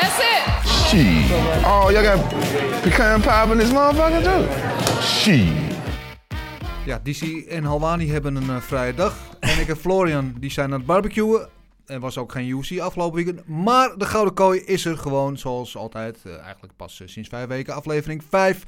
That's it. Shit. Oh, y'all got pecan pie in this motherfucker too? Shit. Ja, DC en Halwani hebben een eh, vrije dag. En ik en Florian die zijn aan het barbecuen. Er was ook geen UFC afgelopen weekend. Maar de Gouden Kooi is er gewoon zoals altijd. eh, eigenlijk pas eh, sinds vijf weken aflevering 5.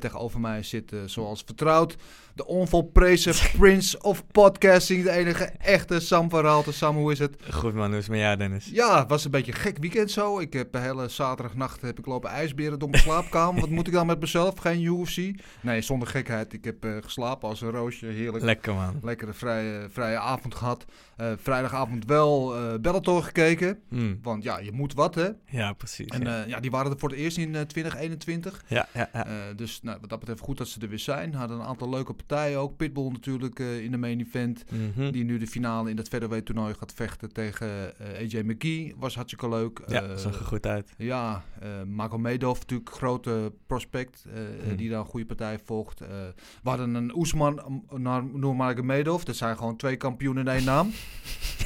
tegenover mij zit zoals vertrouwd de onvolprezen Prince of Podcasting. De enige echte Sam van Raalte. Sam, hoe is het? Goed man, hoe is het met jou Dennis? Ja, het was een beetje een gek weekend zo. Ik heb de hele zaterdagnacht heb ik lopen ijsberen door mijn slaapkamer. Wat moet ik dan met mezelf? Geen UFC? Nee, zonder gekheid. Ik heb eh, geslapen als een roosje. Heerlijk. Lekker man. Lekkere vrije, vrije avond gehad. Eh, vrijdagavond wel eh Bellator gekeken. Mm, Want ja, je moet wat hè. Ja, precies. En ja. ja, die waren er voor het eerst in eh, 2021. ja, ja, ja. Dus nou, wat dat betreft goed dat ze er weer zijn. Hadden een aantal leuke partijen ook. Pitbull natuurlijk eh, in de main event. Mhm. Die nu de finale in dat featherweight toernooi gaat vechten tegen eh, AJ McGee. Was hartstikke leuk. ja, Eh, zag er goed uit. ja, Marco Medov natuurlijk grote prospect Hmm. die daar een goede partij volgt. We hadden een Oesman naar Nurmagomedov. Dat zijn gewoon twee kampioenen in één naam.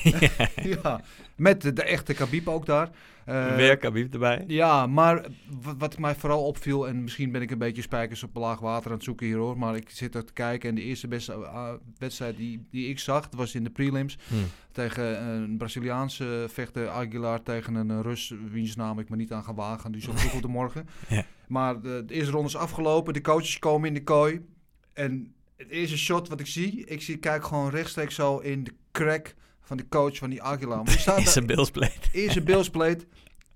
ja, met de, de echte Khabib ook daar. Eh, Weer Khabib erbij. ja, maar wat mij vooral opviel, en misschien ben ik een beetje spijkers op laag water aan het zoeken hier hoor, maar ik zit er te kijken en de eerste beste uh, wedstrijd die, die ik zag, dat was in de prelims Hm. tegen een Braziliaanse vechter Aguilar tegen een eh, Rus, wiens naam ik me niet aan ga wagen, die zo vroeg op de morgen. Ja. Maar de, de eerste ronde is afgelopen, de coaches komen in de kooi en het eerste shot wat ik zie, ik zie, kijk gewoon rechtstreeks zo in de crack van de coach van die Aguilar. Maar die staat Is daar een bilspleet. in zijn bilspleet,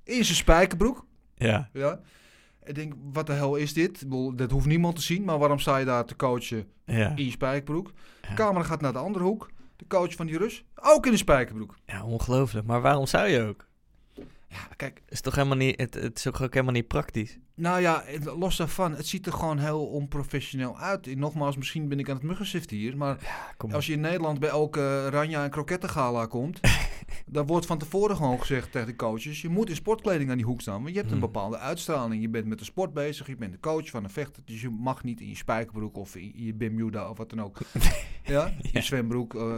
in zijn spijkerbroek. Ja. Ja. Ik denk, wat de hel is dit? Dat hoeft niemand te zien, maar waarom sta je daar te coachen Ja. in je spijkerbroek? Ja. De camera gaat naar de andere hoek. De coach van die Rus, ook in de spijkerbroek. ja, ongelooflijk. Maar waarom zou je ook? Ja, kijk, Is toch helemaal niet, het, het is ook helemaal niet praktisch. Nou ja, los daarvan, het ziet er gewoon heel onprofessioneel uit. En nogmaals, misschien ben ik aan het muggensiften hier, maar op. als je in Nederland bij elke Ranja en Krokettengala komt, dan wordt van tevoren gewoon gezegd tegen de coaches, je moet in sportkleding aan die hoek staan, want je hebt een Hmm. bepaalde uitstraling. Je bent met de sport bezig, je bent de coach van een vechter, dus je mag niet in je spijkerbroek of in je Bermuda of wat dan ook. ja, je Ja. zwembroek. eh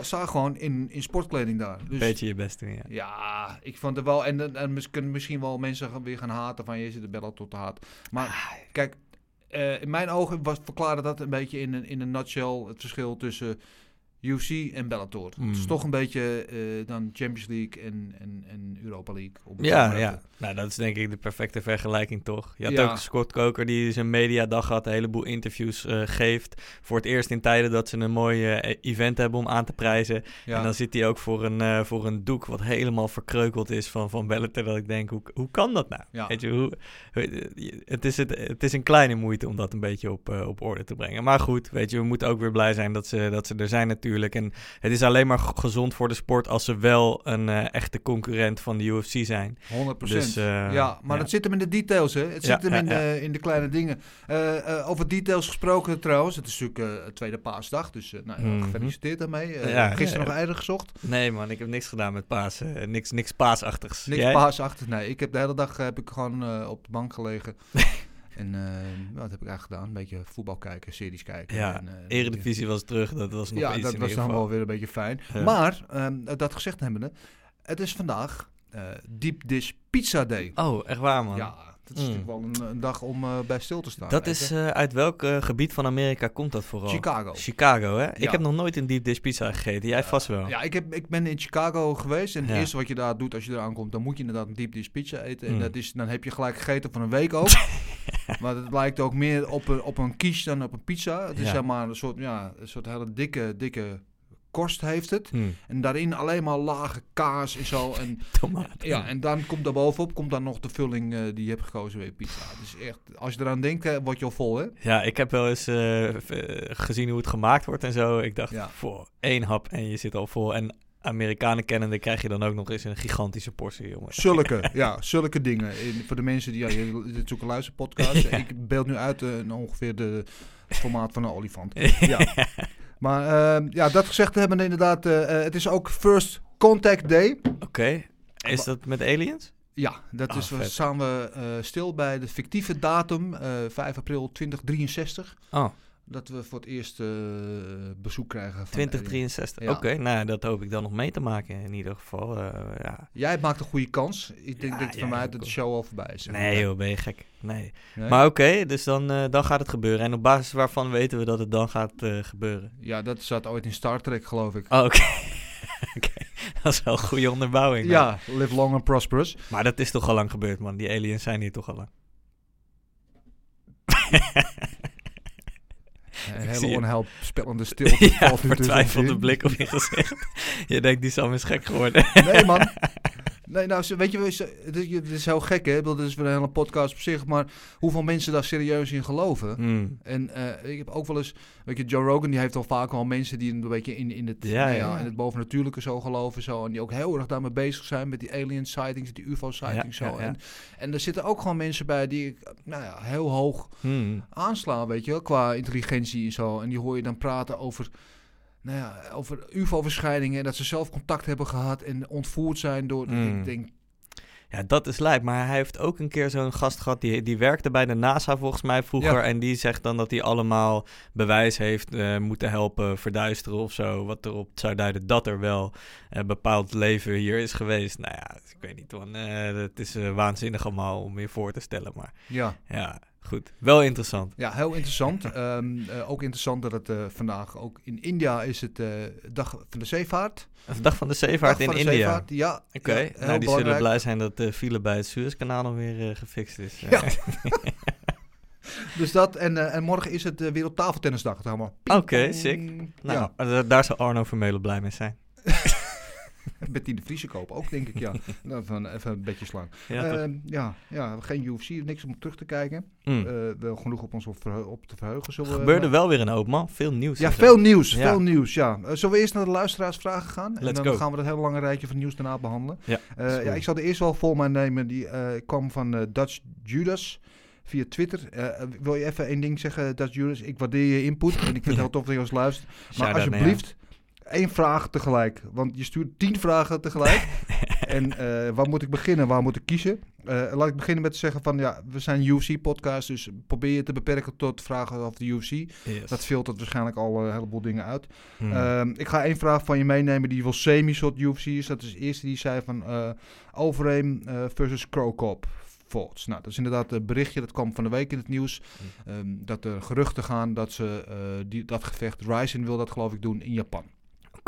sta gewoon in, in sportkleding daar. Dus, Beetje je best doen, ja. Ja, ik vond het wel. En, mis- kunnen misschien wel mensen weer gaan haten van je zit de bellen tot de haat. Maar kijk, eh, in mijn ogen was, verklaarde dat een beetje in een, in een nutshell het verschil tussen UFC en Bellator. Het is Mm. toch een beetje eh, dan Champions League en, en, en Europa League. zo Ja, ja. Nou, dat is denk ik de perfecte vergelijking, toch? Je had Ja. ook Scott Coker die zijn mediadag had, een heleboel interviews eh, geeft. Voor het eerst in tijden dat ze een mooi eh, event hebben om aan te prijzen. Ja. En dan zit hij ook voor een, voor een doek wat helemaal verkreukeld is van, van Bellator. Dat ik denk, hoe, hoe kan dat nou? Ja. Weet je, hoe, het, is het, het is een kleine moeite om dat een beetje op, op orde te brengen. Maar goed, weet je, we moeten ook weer blij zijn dat ze, dat ze er zijn natuurlijk. En het is alleen maar gezond voor de sport als ze wel een eh, echte concurrent van de UFC zijn. 100% Dus, eh, ja, maar ja. het zit hem in de details, hè? Het Ja, zit hem in. De, in de kleine dingen. Eh, eh, over details gesproken trouwens. Het is natuurlijk eh, tweede paasdag, dus eh, nou, Mhm. gefeliciteerd daarmee. Eh, Ja, gisteren nog eieren gezocht. Nee man, ik heb niks gedaan met paas. eh, niks, niks paasachtigs. Niks Jij? paasachtig. Nee, ik heb de hele dag eh, heb ik gewoon eh, op de bank gelegen. en eh, wat heb ik eigenlijk gedaan? Een beetje voetbal kijken, series kijken. Ja, en, eh, Eredivisie was terug, dat was nog Ja, iets dat was dan wel weer een beetje fijn. Ja. Maar, ehm, dat gezegd hebbende, het is vandaag eh Deep Dish Pizza Day. Oh, echt waar man. Ja, dat is Mm. natuurlijk wel een, een dag om bij stil te staan. dat is, uit welk gebied van Amerika komt dat vooral? Chicago. Chicago, hè? Ik heb nog nooit een deep dish pizza gegeten. Jij vast wel. Ja, ik, heb, ik ben in Chicago geweest. En het eerste wat je daar doet als je eraan komt, dan moet je inderdaad een deep dish pizza eten. En Mm. dat is, dan heb je gelijk gegeten van een week ook. maar het lijkt ook meer op een, op een quiche dan op een pizza. Het is Ja. zeg maar een soort, ja, een soort hele dikke, dikke korst heeft het. Hm, En daarin alleen maar lage kaas en zo. En, ja, en dan komt daar bovenop komt dan nog de vulling eh, die je hebt gekozen bij pizza. Dus echt, als je eraan denkt, word je al vol, hè? Ja, ik heb wel eens eh, eh, gezien hoe het gemaakt wordt en zo. Ik dacht, Ja. voor één hap en je zit al vol. En Amerikanen kennende krijg je dan ook nog eens een gigantische portie, jongen. Zulke, ja, zulke dingen. In, voor de mensen die, ja, je- dit is luisterpodcast. Ik beeld nu uit eh, ongeveer de formaat van een olifant. Ja. Maar ehm, ja, dat gezegd hebben inderdaad, eh, eh, het is ook First Contact Day. Oké, is dat met aliens? Ja, dat Ah, is, we vet. staan we stil bij de fictieve datum, eh 5 april 2063. Oh, Dat we voor het eerst eh, bezoek krijgen van 2063. Ja. Oké, nou dat hoop ik dan nog mee te maken in ieder geval. eh, ja. Jij maakt een goede kans. Ik denk Ja, dat voor mij dat de show al voorbij is. Nee joh, ben je gek. Nee. Nee? Maar oké, dus dan, eh, dan gaat het gebeuren. En op basis waarvan weten we dat het dan gaat gebeuren? Ja, dat zat ooit in Star Trek, geloof ik. Oh, oké. Oké, dat is wel een goede onderbouwing. Ja, live long and prosperous. Maar dat is toch al lang gebeurd, man. Die aliens zijn hier toch al lang. Een hele onheilspellende stilte. ja, tussen vertwijfelde blik op je gezicht. je denkt, die Sam is gek geworden. Nee, man. Nee, nou, ze- weet je, het is, heel gek, hè? Dit is weer een hele podcast op zich, maar hoeveel mensen daar serieus in geloven? Hmm. En eh, ik heb ook wel eens, weet je, Joe Rogan die heeft al vaak al mensen die een beetje in, in, het, Ja, nou ja. in het bovennatuurlijke zo geloven. Zo, en die ook heel erg daarmee bezig zijn met die alien sightings, die UFO sightings. Zo. En, en er zitten ook gewoon mensen bij die ik, nou ja, heel hoog Hmm. aanslaan, weet je wel, qua intelligentie en zo. En die hoor je dan praten over, nou ja, over UFO-verschijningen en dat ze zelf contact hebben gehad en ontvoerd zijn door, Mm. ik denk, Ja, dat is lijp. Maar hij heeft ook een keer zo'n gast gehad. Die, die werkte bij de NASA volgens mij vroeger. Ja. En die zegt dan dat hij allemaal bewijs heeft eh, moeten helpen verduisteren of zo. Wat erop zou duiden dat er wel een bepaald leven hier is geweest. Nou ja, ik weet niet man. Eh, het is eh, waanzinnig allemaal om je voor te stellen. Maar ja. ja, goed. Wel interessant. Ja, heel interessant. Ehm, eh, ook interessant dat het eh, vandaag ook in India is het eh, dag van de zeevaart. De dag van de zeevaart Dag in de India. zeevaart, ja. Oké, ja, nou die zullen blij zijn dat de file bij het Suezkanaal alweer gefixt is. Ja. Dus dat, en, en morgen is het Wereldtafeltennisdag. Oké, sick. Nou, Ja, daar zou Arno Vermeulen blij mee zijn. Betty de Vriese kopen ook, denk ik, ja. Nou, van, even een beetje slaan. Ja? Ehm, ja, ja, geen UFC, niks om terug te kijken. Mm. Eh, wel genoeg op ons op, te verheugen. Zullen we- gebeurde wel weer een hoop, man. Veel nieuws. Ja, veel nieuws, Ja. veel nieuws, ja. Eh, zullen we eerst naar de luisteraarsvragen gaan? en dan go. gaan we dat hele lange rijtje van nieuws daarna behandelen. Ja, Eh, ja, ik zal de eerste wel vol mij nemen. Die eh, kwam van eh, Dutch Judas via Twitter. Eh, eh, wil je even één ding zeggen, Dutch Judas? Ik waardeer je input en ik vind het heel tof dat je ons luistert. Maar alsjeblieft, één vraag tegelijk. Want je stuurt tien vragen tegelijk. en eh, waar moet ik beginnen? Waar moet ik kiezen? Eh, laat ik beginnen met te zeggen van ja, we zijn UFC-podcast, dus probeer je te beperken tot vragen over de UFC. Yes. Dat filtert waarschijnlijk al een heleboel dingen uit. Hmm. Ehm, ik ga één vraag van je meenemen die wel semi-soort UFC is. Dat is de eerste die zei van eh Overeem eh, versus Crocop. Thoughts. Nou, dat is inderdaad een berichtje dat kwam van de week in het nieuws. ehm, dat er geruchten gaan dat ze eh, die, dat gevecht, Ryzen wil dat geloof ik doen in Japan.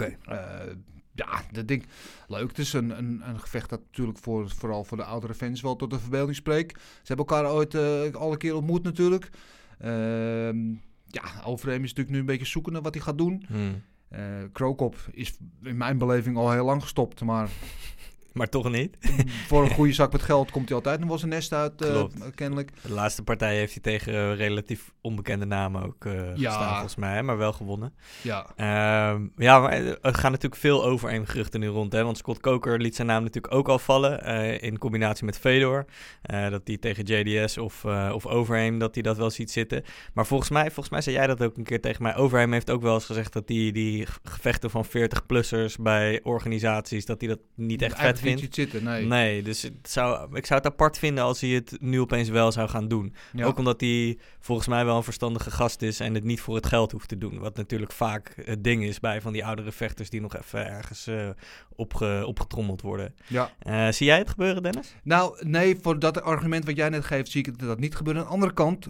Oké. Eh, ja, dat ding leuk. Het is een, een, een gevecht dat natuurlijk voor, vooral voor de oudere fans wel tot de verbeelding spreekt. Ze hebben elkaar ooit eh, al een keer ontmoet natuurlijk. Ehm, ja, Overeem is natuurlijk nu een beetje zoekende wat hij gaat doen. Hmm. Eh Krokop is in mijn beleving al heel lang gestopt. Maar Maar toch niet. voor een goede zak met geld komt hij altijd nog wel zijn nest uit, eh, kennelijk. De laatste partij heeft hij tegen eh, relatief onbekende namen ook eh Ja. gestaan, volgens mij. Maar wel gewonnen. Ja, Ehm, ja, maar er gaan natuurlijk veel over geruchten nu rond. Hè? Want Scott Coker liet zijn naam natuurlijk ook al vallen. in combinatie met Fedor. Dat hij tegen JDS of, of Overheim, dat hij dat wel ziet zitten. Maar volgens mij, volgens mij zei jij dat ook een keer tegen mij. Overheim heeft ook wel eens gezegd dat hij die gevechten van 40-plussers bij organisaties, dat hij dat niet echt vet Vindt. ziet zitten, nee. Nee, dus het zou, ik zou het apart vinden als hij het nu opeens wel zou gaan doen. Ja. Ook omdat hij volgens mij wel een verstandige gast is en het niet voor het geld hoeft te doen. Wat natuurlijk vaak het ding is bij van die oudere vechters die nog even ergens opge, opgetrommeld worden. Ja. Eh, zie jij het gebeuren, Dennis? Nou, nee, voor dat argument wat jij net geeft, zie ik dat niet gebeuren. Aan de andere kant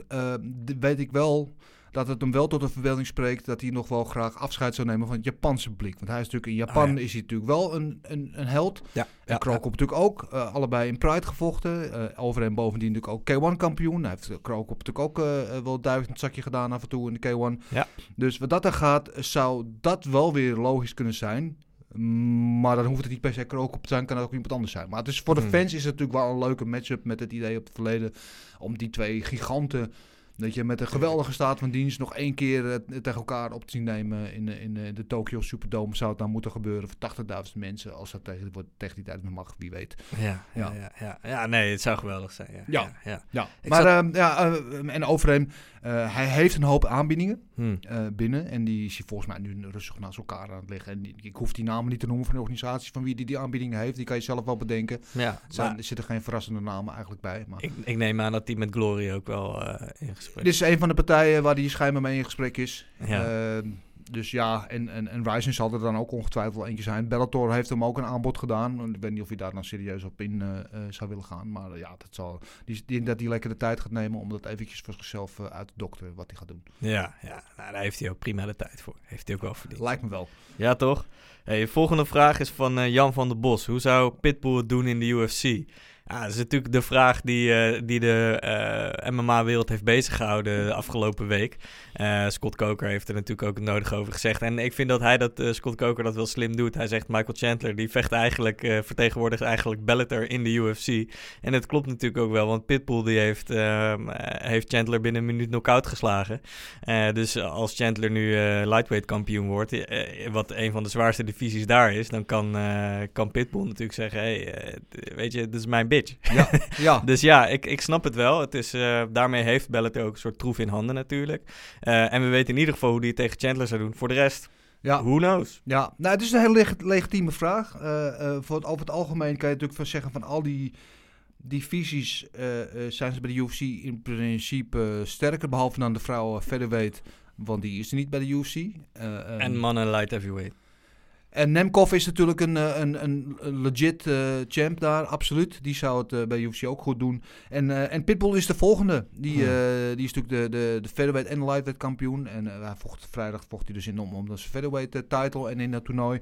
d- weet ik wel dat het hem wel tot een verbeelding spreekt dat hij nog wel graag afscheid zou nemen van het Japanse publiek. Want hij is natuurlijk in Japan Ah, ja. is hij natuurlijk wel een, een, een held. Ja. En Krokop natuurlijk ook. eh, allebei in Pride gevochten. eh over en bovendien natuurlijk ook K1-kampioen. Hij heeft Krokop natuurlijk ook eh, eh, wel duizend zakje gedaan af en toe in de K1. Ja. Dus wat dat er gaat, zou dat wel weer logisch kunnen zijn. Maar dan hoeft het niet per se Krokop te zijn, kan het ook iemand anders zijn. Maar het is, voor de Hmm. fans is het natuurlijk wel een leuke matchup met het idee op het verleden om die twee giganten Dat je met een geweldige staat van dienst nog één keer eh, tegen elkaar op te zien nemen in, de- in eh, de Tokyo Superdome. Zou het dan moeten gebeuren voor 80.000 mensen. Als dat tegen, wordt tegen die tijd mag, wie weet. Ja, ja, Ja. ja. Nee, het zou geweldig zijn. Ja, Ja. ja, maar zat- ehm, ja, eh, en over hem, eh, hij heeft een hoop aanbiedingen Hm. eh, binnen. En die is volgens mij nu rustig naast elkaar aan het liggen. En die- ik hoef die namen niet te noemen van de organisatie van wie die, die aanbiedingen heeft. Die kan je zelf wel bedenken. Ja, Er, maar er zitten geen verrassende namen eigenlijk bij. Maar ik, ik neem aan dat hij met Glory ook wel eh, in gesprek dit is een van de partijen waar die schijnbaar mee in gesprek is. Ja. Ehm, dus ja, en, en, en Ryzen zal er dan ook ongetwijfeld eentje zijn. Bellator heeft hem ook een aanbod gedaan. Ik weet niet of hij daar dan serieus op in eh, eh, zou willen gaan. Maar eh, ja, dat zal, die, ik denk dat hij lekker de tijd gaat nemen om dat eventjes voor zichzelf uit te dokteren wat hij gaat doen. Ja, ja. Nou, daar heeft hij ook prima de tijd voor. Heeft hij ook wel verdiend. Lijkt me wel. Ja, toch? Hey, volgende vraag is van Jan van der Bos. Hoe zou Pitbull het doen in de UFC? Ja, dat is natuurlijk de vraag die, eh, die de eh, MMA-wereld heeft beziggehouden de afgelopen week. Eh, Scott Coker heeft er natuurlijk ook het nodige over gezegd. En ik vind dat hij dat, Scott Coker dat wel slim doet. Hij zegt Michael Chandler, die vecht eigenlijk, vertegenwoordigt eigenlijk Bellator in de UFC. En het klopt natuurlijk ook wel, want Pitbull die heeft, ehm, eh, heeft Chandler binnen een minuut knock-out geslagen. Dus als Chandler nu lightweight kampioen wordt, wat een van de zwaarste divisies daar is, dan kan, kan Pitbull natuurlijk zeggen, hey, weet je, dit is mijn bitch. Ja, ja. Dus ja, ik, ik snap het wel. Het is, eh, daarmee heeft Bellator ook een soort troef in handen natuurlijk. Eh, en we weten in ieder geval hoe het tegen Chandler zou doen. Voor de rest, ja. who knows? Ja, nou, het is een hele leg- legitieme vraag. Eh, voor het, over het algemeen kan je natuurlijk van zeggen van al die divisies zijn ze bij de UFC in principe sterker, behalve dan de vrouwen featherweight, want die is er niet bij de UFC. Eh, ehm, En mannen light heavyweight. En Nemkov is natuurlijk een, eh, een, een, legit eh, champ daar, absoluut. Die zou het eh, bij UFC ook goed doen. En, en Pitbull is de volgende. Die, Hmm. die is natuurlijk de, de, de featherweight en de lightweight kampioen. En hij vocht, vrijdag vocht hij dus in om, om de featherweight title en in dat toernooi.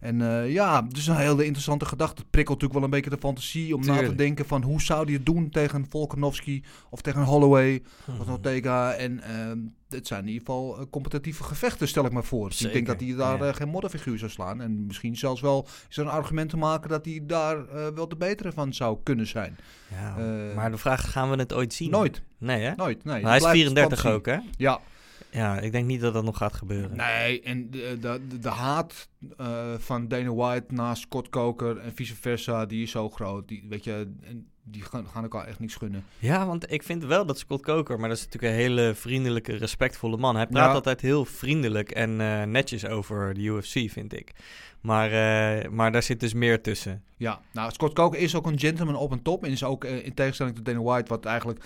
En eh, ja, het is een hele interessante gedachte. Het prikkelt natuurlijk wel een beetje de fantasie om na te denken van hoe zou hij het doen tegen Volkanovski of tegen Holloway Hmm. of Ortega. En ehm, het zijn in ieder geval eh, competitieve gevechten, stel ik me voor. Dus ik denk dat hij daar ja. eh, geen modderfiguur zou slaan. En misschien zelfs wel is er een argument te maken dat hij daar wel de betere van zou kunnen zijn. Ja, maar de vraag gaan we het ooit zien? Nooit, Nee, hè? nooit. Nee, Maar hij is Het blijft 34 fantasie. ook, hè? Ja, Ja, ik denk niet dat dat nog gaat gebeuren. nee, en de, de, haat eh, van Dana White naast Scott Coker en vice versa, die is zo groot. Die, weet je, die gaan, gaan elkaar echt niks gunnen. Ja, want ik vind wel dat Scott Coker, maar dat is natuurlijk een hele vriendelijke, respectvolle man. Hij praat Ja. altijd heel vriendelijk en eh, netjes over de UFC, vind ik. Maar, eh, maar daar zit dus meer tussen. Ja, nou, Scott Coker is ook een gentleman op en top. En is ook in tegenstelling tot Dana White, wat eigenlijk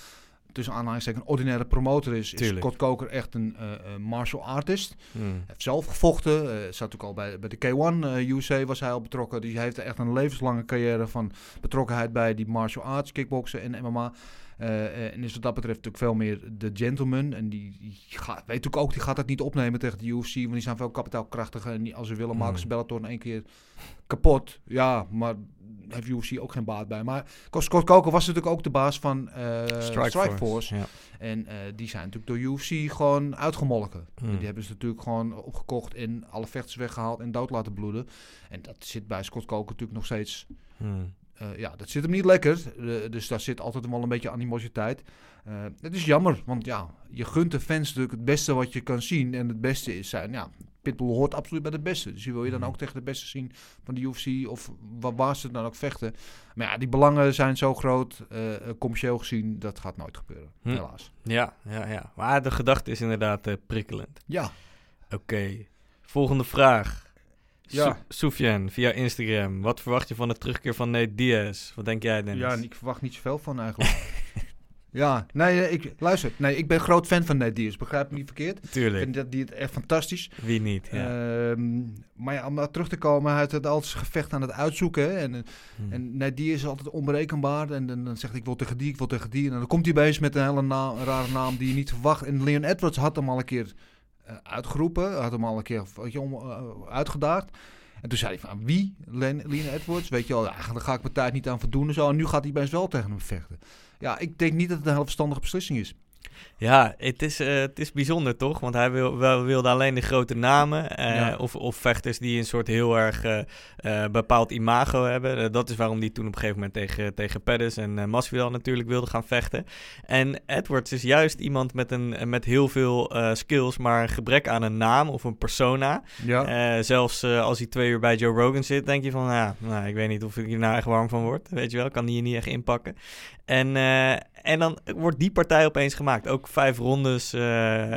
tussen aanhalingstekens een ordinaire promotor is, is. Scott Coker echt een eh, eh, martial artist. Hmm. Hij heeft zelf gevochten. eh zat natuurlijk al bij, bij de K1 eh, USA was hij al betrokken. Dus hij heeft echt een levenslange carrière van betrokkenheid bij die martial arts, kickboksen en MMA. En is wat dat betreft natuurlijk veel meer de gentleman. En die, die gaat, weet natuurlijk ook, die gaat het niet opnemen tegen de UFC. Want die zijn veel kapitaalkrachtiger. En die, als ze willen, maken ze Hmm. Bellator in één keer kapot. Ja, maar heeft UFC ook geen baat bij. Maar Scott Coker was natuurlijk ook de baas van eh Strikeforce. Ja. En eh, die zijn natuurlijk door UFC gewoon uitgemolken. Hmm. Die hebben ze natuurlijk gewoon opgekocht en alle vechters weggehaald en dood laten bloeden. En dat zit bij Scott Coker natuurlijk nog steeds... Hmm. eh, ja, dat zit hem niet lekker. Dus daar zit altijd wel een beetje animositeit. Het is jammer, want ja, je gunt de fans natuurlijk het beste wat je kan zien. En het beste is zijn, ja, Pitbull hoort absoluut bij de beste. Dus die wil je dan Hmm. ook tegen de beste zien van de UFC of waar, waar ze dan ook vechten. Maar ja, die belangen zijn zo groot, eh, commercieel gezien, dat gaat nooit gebeuren, Hm. helaas. ja, ja, ja. Maar de gedachte is inderdaad eh, prikkelend. Ja, Oké, volgende vraag. Ja. Via Instagram. Wat verwacht je van de terugkeer van Nate Diaz? Wat denk jij, Dennis? Ja, ik verwacht niet zoveel van eigenlijk. ja, nee, eh, ik, luister. Nee, ik ben groot fan van Nate Diaz. Begrijp me niet verkeerd. Ik Tuurlijk, vind dat die het echt fantastisch. wie niet? Ja. Ehm, maar ja, om daar terug te komen, hij heeft het altijd zijn gevecht aan het uitzoeken. Hè? En, eh, Hm. en Nate Diaz is altijd onberekenbaar. En, dan dan zegt hij, ik wil tegen die, ik wil tegen die. En dan komt hij bezig met een hele naam, een rare naam die je niet verwacht. En Leon Edwards had hem al een keer eh, uitgeroepen. Had hem al een keer weet je, om, uitgedaagd. En toen zei hij van, wie? Leon Edwards? Weet je wel, ja, daar ga ik mijn tijd niet aan voldoen en zo. En nu gaat hij best wel tegen hem vechten. Ja, ik denk niet dat het een hele verstandige beslissing is. Ja, het is, eh, het is bijzonder toch? Want hij wil, wel, wilde alleen de grote namen. eh, Ja. of, of vechters die een soort heel erg eh, bepaald imago hebben. Dat is waarom hij toen op een gegeven moment tegen, tegen Pettis en Masvidal natuurlijk wilde gaan vechten. En Edwards is juist iemand met, een, met heel veel skills, maar een gebrek aan een naam of een persona. Ja. Zelfs als hij twee uur bij Joe Rogan zit, denk je van, ja, nou, ik weet niet of ik hier nou echt warm van word. Weet je wel, kan die hier niet echt inpakken. En, en dan wordt die partij opeens gemaakt. Ook vijf rondes. eh,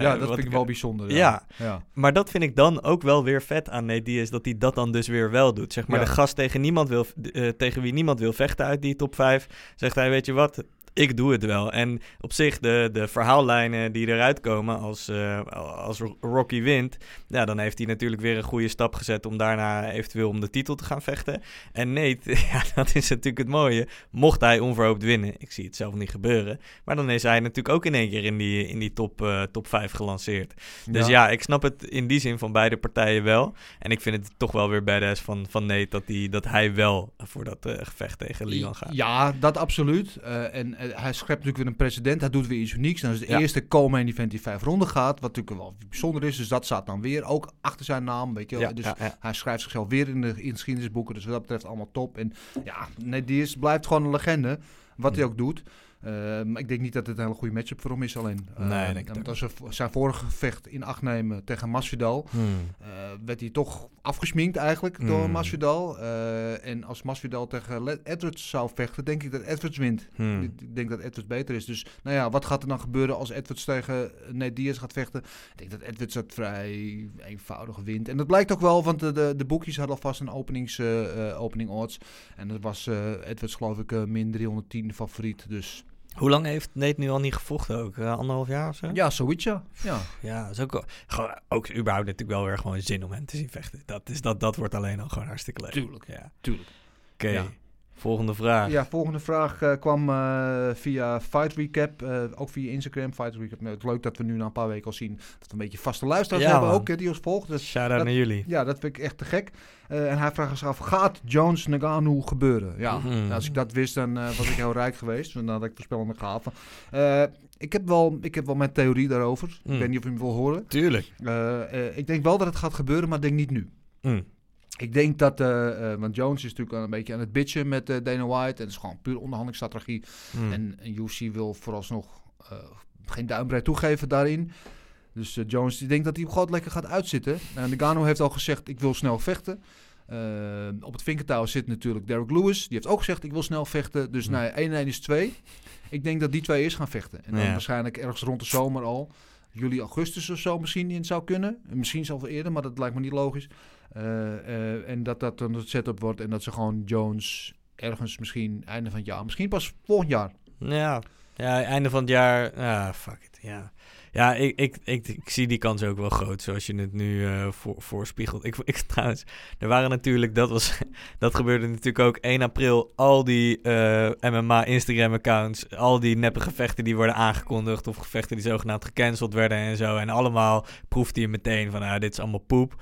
ja, dat vind ik wel bijzonder. Ja. ja. Maar dat vind ik dan ook wel weer vet aan Nate Diaz, dat hij dat dan dus weer wel doet. Zeg maar Ja. de gast tegen, niemand wil, eh, tegen wie niemand wil vechten uit die top 5, zegt hij, weet je wat, ik doe het wel. En op zich, de, de verhaallijnen die eruit komen als, eh, als Rocky wint, ja, dan heeft hij natuurlijk weer een goede stap gezet om daarna eventueel om de titel te gaan vechten. En Nate, ja, dat is natuurlijk het mooie, mocht hij onverhoopt winnen, ik zie het zelf niet gebeuren, maar dan is hij natuurlijk ook in één keer in die, in die top, eh, top 5 gelanceerd. Dus ja. ik snap het in die zin van beide partijen wel. En ik vind het toch wel weer badass van, van Nate dat, die, dat hij wel voor dat eh, gevecht tegen Leon gaat. Ja, dat absoluut. En hij schept natuurlijk weer een precedent. Hij doet weer iets unieks. Dan is het Ja. eerste co-main event die vijf ronden gaat. Wat natuurlijk wel bijzonder is. Dus dat staat dan weer ook achter zijn naam. Weet je wel. Ja, dus ja, hij schrijft zichzelf weer in de, in de geschiedenisboeken. Dus wat dat betreft allemaal top. En ja, nee, die is, blijft gewoon een legende. Wat hij ook doet. Maar ik denk niet dat het een hele goede matchup voor hem is alleen. Nee, ik denk want als v- zijn vorige gevecht in acht nemen tegen Masvidal... Hmm. eh, werd hij toch afgesminkt eigenlijk door Hmm. Masvidal. Eh, en als Masvidal tegen Edwards zou vechten, denk ik dat Edwards wint. Hmm. Ik- Ik denk dat Edwards beter is. Dus nou ja, wat gaat er dan gebeuren als Edwards tegen Nate Diaz gaat vechten? Ik denk dat Edwards dat vrij eenvoudig wint. En dat blijkt ook wel, want de, de, de boekjes hadden alvast een openings, eh, opening odds. En dat was Edwards geloof ik min 310 favoriet. Dus Hoe lang heeft Nate nu al niet gevochten ook? Eh, anderhalf jaar of zo? ja, zoiets ja. ja. Ja, is ook, gewoon, ook überhaupt natuurlijk wel weer gewoon zin om hem te zien vechten. Dat, is, dat, dat wordt alleen al gewoon hartstikke leuk. Tuurlijk. Ja. Tuurlijk. Oké, Ja. Volgende vraag. Ja, volgende vraag eh, kwam eh, via Fight Recap, eh, ook via Instagram. Fight Recap. Nou, het is leuk dat we nu na een paar weken al zien dat we een beetje vaste luisteraars Ja, hebben man. ook, hè, die ons volgen. Dus Shout-out naar jullie. ja, dat vind ik echt te gek. En hij vraagt zich af, gaat Jones Nagano gebeuren? Ja, Mhm. nou, als ik dat wist, dan was ik heel rijk geweest. Dan had ik voorspellende gaven. Ik, heb wel, ik heb wel mijn theorie daarover. Mm. Ik weet niet of je hem wil horen. Tuurlijk. Ik denk wel dat het gaat gebeuren, maar denk niet nu. Mm. Ik denk dat, eh, eh, want Jones is natuurlijk een beetje aan het bitchen met eh, Dana White. En het is gewoon puur onderhandelingsstrategie. Mm. En, en UFC wil vooralsnog geen duimbreed toegeven daarin. Dus Jones, die denkt dat hij gewoon lekker gaat uitzitten. En Nagano heeft al gezegd, ik wil snel vechten. Op het vinkertouw zit natuurlijk Derek Lewis. Die heeft ook gezegd, ik wil snel vechten. Dus Hm. nou, ja, 1 en 1 is 2. Ik denk dat die twee eerst gaan vechten. En dan Ja. waarschijnlijk ergens rond de zomer al. Juli, augustus of zo misschien in zou kunnen. En Misschien zelfs eerder, maar dat lijkt me niet logisch. Eh, eh, en dat dat dan het setup wordt. En dat ze gewoon Jones ergens misschien einde van het jaar. Misschien pas volgend jaar. Ja. ja, einde van het jaar. Ja, fuck it. Ja, ja ik, ik, ik, zie die kans ook wel groot, zoals je het nu eh, voor, voorspiegelt. Ik, ik trouwens, er waren natuurlijk, dat, was, dat gebeurde natuurlijk ook 1 april. Al die MMA Instagram-accounts, al die neppe gevechten die worden aangekondigd. Of gevechten die zogenaamd gecanceld werden en zo. En allemaal proefde je meteen van, ah, dit is allemaal poep.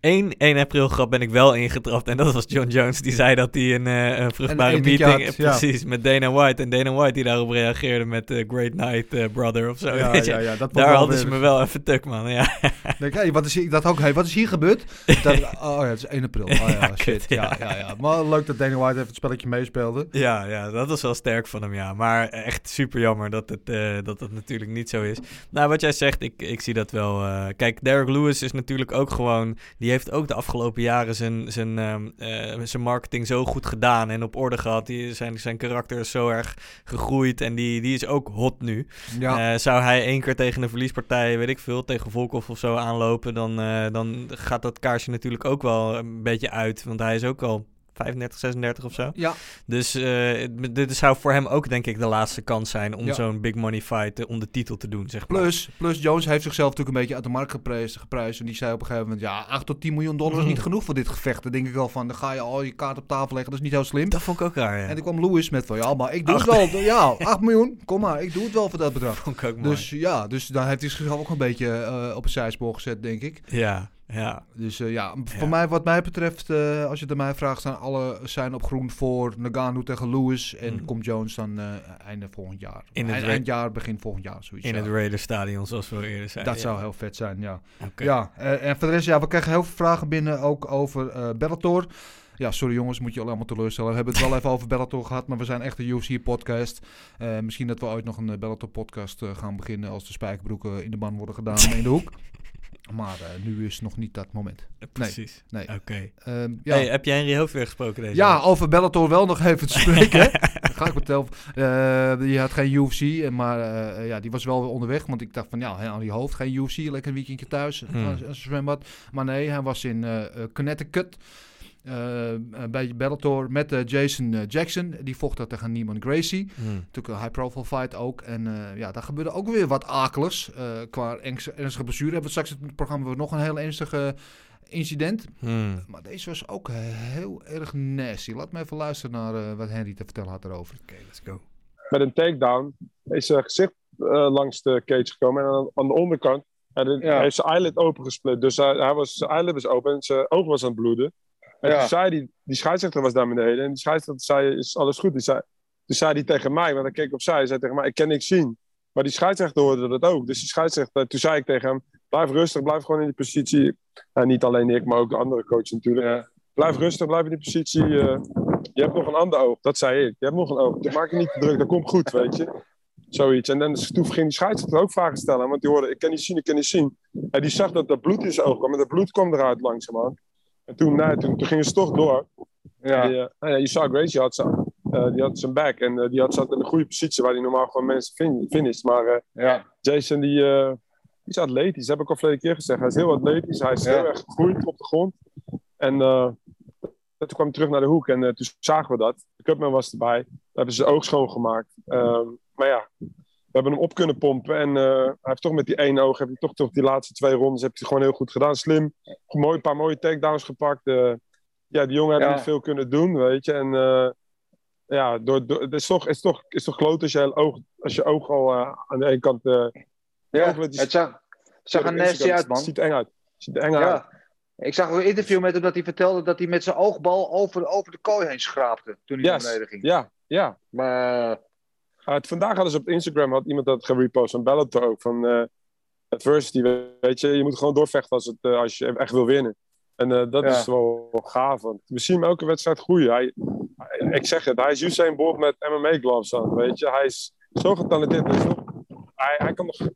1, 1 april grap ben ik wel ingetrapt. En dat was John Jones. Die zei dat hij een, eh, een vruchtbare Een meeting... had, ja. Precies, met Dana White. En Dana White die daarop reagereerde met eh, Great Night eh, Brother of zo. Ja, ja, ja, dat Daar hadden ze me wel even tuk, man. Ja, Denk, hey, wat is hier, dat ook, hey, wat is hier gebeurd? Dat, oh ja, het is 1 april. Oh ja, shit. kut, ja. ja. Ja, Maar leuk dat Dana White even het spelletje meespeelde. ja, ja, dat was wel sterk van hem, ja. Maar echt super jammer dat het, dat het natuurlijk niet zo is. Nou, wat jij zegt, ik, ik zie dat wel. kijk, Derek Lewis is natuurlijk ook gewoon... Die heeft ook de afgelopen jaren zijn, zijn, ehm, eh, zijn marketing zo goed gedaan en op orde gehad. Die, zijn, zijn karakter is zo erg gegroeid en die, die is ook hot nu. Ja. Eh, zou hij één keer tegen een verliespartij, weet ik veel, tegen Volkov of zo aanlopen, dan, eh, dan gaat dat kaarsje natuurlijk ook wel een beetje uit. Want hij is ook al 35, 36 of zo. ja, Dus eh, dit zou voor hem ook denk ik de laatste kans zijn om Ja. zo'n big money fight eh, om de titel te doen, zeg maar. plus, plus Jones heeft zichzelf natuurlijk een beetje uit de markt geprijsd. geprijsd en die zei op een gegeven moment, ja, 8 tot 10 miljoen dollar is niet genoeg voor dit gevecht. Dan denk ik wel van, dan ga je al je kaart op tafel leggen. Dat is niet heel slim. Dat vond ik ook raar, ja. En toen kwam Lewis met van, ja, maar ik doe het wel. Ja, 8 miljoen, kom maar, ik doe het wel voor dat bedrag. vond ik ook mooi. Dus ja, dus daar heeft hij zichzelf ook een beetje eh, op een zijspoor gezet, denk ik. ja. Ja. Dus eh, ja, voor Ja. mij, wat mij betreft, eh, als je het aan mij vraagt, zijn alle zijn op groen voor Nagano tegen Lewis. En Mm. komt Jones dan eh, einde volgend jaar. In het Eind, eindjaar, begin volgend jaar, zoiets. In ja. het Raiders stadion, zoals we eerder zeiden. Dat ja. zou heel vet zijn, ja. Oké. Ja, en voor de rest, ja, we krijgen heel veel vragen binnen ook over Bellator. Ja, sorry jongens, moet je allemaal teleurstellen. We hebben het wel even over Bellator gehad, maar we zijn echt een UFC-podcast. Misschien dat we ooit nog een Bellator-podcast gaan beginnen als de spijkerbroeken in de ban worden gedaan in de hoek. Maar eh, nu is nog niet dat moment. Precies. Nee. Oké. Ehm, ja. Hey, heb jij Henry Hoofd weer gesproken deze Ja, week? over Bellator wel nog even te spreken. Ga ik vertellen. Eh, die had geen UFC, maar eh, ja, die was wel weer onderweg. Want ik dacht van, ja, aan die hoofd, geen UFC, lekker een weekendje thuis, Hmm. een zwembad. Maar nee, hij was in Connecticut. Eh, eh, bij Bellator met eh, Jason Jackson. Die vocht daar tegen Neiman Gracie. Hm. Natuurlijk een high-profile fight ook. En eh, ja, daar gebeurde ook weer wat akeligs. eh, qua ernst- ernstige blessure. Hebben we straks in het programma weer nog een heel ernstige incident. Hm. Maar deze was ook heel erg nasty. Laat me even luisteren naar eh, wat Henry te vertellen had erover. Oké, let's go. met een takedown is zijn gezicht eh, langs de cage gekomen. En aan, aan de onderkant Ja. hij heeft zijn eyelid opengesplit. Dus hij, hij was, zijn eyelid was open en zijn oog was aan het bloeden. En Ja. toen zei die, die scheidsrechter was daar beneden. En die scheidsrechter zei, is alles goed? Die zei, toen zei hij tegen mij, want hij keek opzij. Hij zei tegen mij, ik kan niks zien. Maar die scheidsrechter hoorde dat ook. Dus die scheidsrechter, toen zei ik tegen hem, blijf rustig, blijf gewoon in die positie. En niet alleen ik, maar ook de andere coach natuurlijk. Ja. Blijf rustig, blijf in die positie. eh, je hebt nog een ander oog, dat zei ik. Je hebt nog een oog. Maak je niet te druk, dat komt goed, weet je. Zoiets. En dan, toen ging die scheidsrechter ook vragen stellen. Want die hoorde, ik kan niet zien, ik kan niet zien. En die zag dat er bloed in zijn oog kwam. En dat bloed kwam eruit langzaamaan. En toen, nee, toen, toen gingen ze toch door. Ja. Nou je zag Gracie had zijn, eh, die had zijn back. En eh, die had, zat in een goede positie waar hij normaal gewoon mensen fin finisht. Maar Ja. Jason, die, die is atletisch. Dat heb ik al verleden keer gezegd. Hij is heel atletisch. Hij is Ja. heel erg gegroeid op de grond. En toen kwam hij terug naar de hoek. En toen zagen we dat. De cupman was erbij. Daar hebben ze zijn oog schoongemaakt. Ehm, maar ja, hebben hem op kunnen pompen. En eh, hij heeft toch met die één oog... Heb je toch, toch die laatste twee rondes... Heb je gewoon heel goed gedaan. Slim. Mooi, een paar mooie takedowns gepakt. eh, ja, die jongen heeft Ja. niet veel kunnen doen, weet je. En eh, ja, door, door, het is toch, is toch, is toch kloot als je, oog, als je oog al aan de ene kant... Ja, die- het zag, zag er nasty uit, man. Het ziet eng uit. Het ziet eng uit. Ja. Ik zag een interview met hem dat hij vertelde dat hij met zijn oogbal over, over de kooi heen schraapte toen hij Yes. naar beneden ging. Ja, ja. Maar het- vandaag hadden ze op Instagram, had iemand dat gerepost van Bellator ook, van eh, adversity, weet je. Je moet gewoon doorvechten als, het, eh, als je echt wil winnen. En eh, dat Ja. is wel gaaf, want we zien hem elke wedstrijd groeien. Hij, hij- ik zeg het, hij is Usain Bolt met MMA-gloves aan, weet je. Hij is zo getalenteerd. Hij, is nog- hij, hij kan nog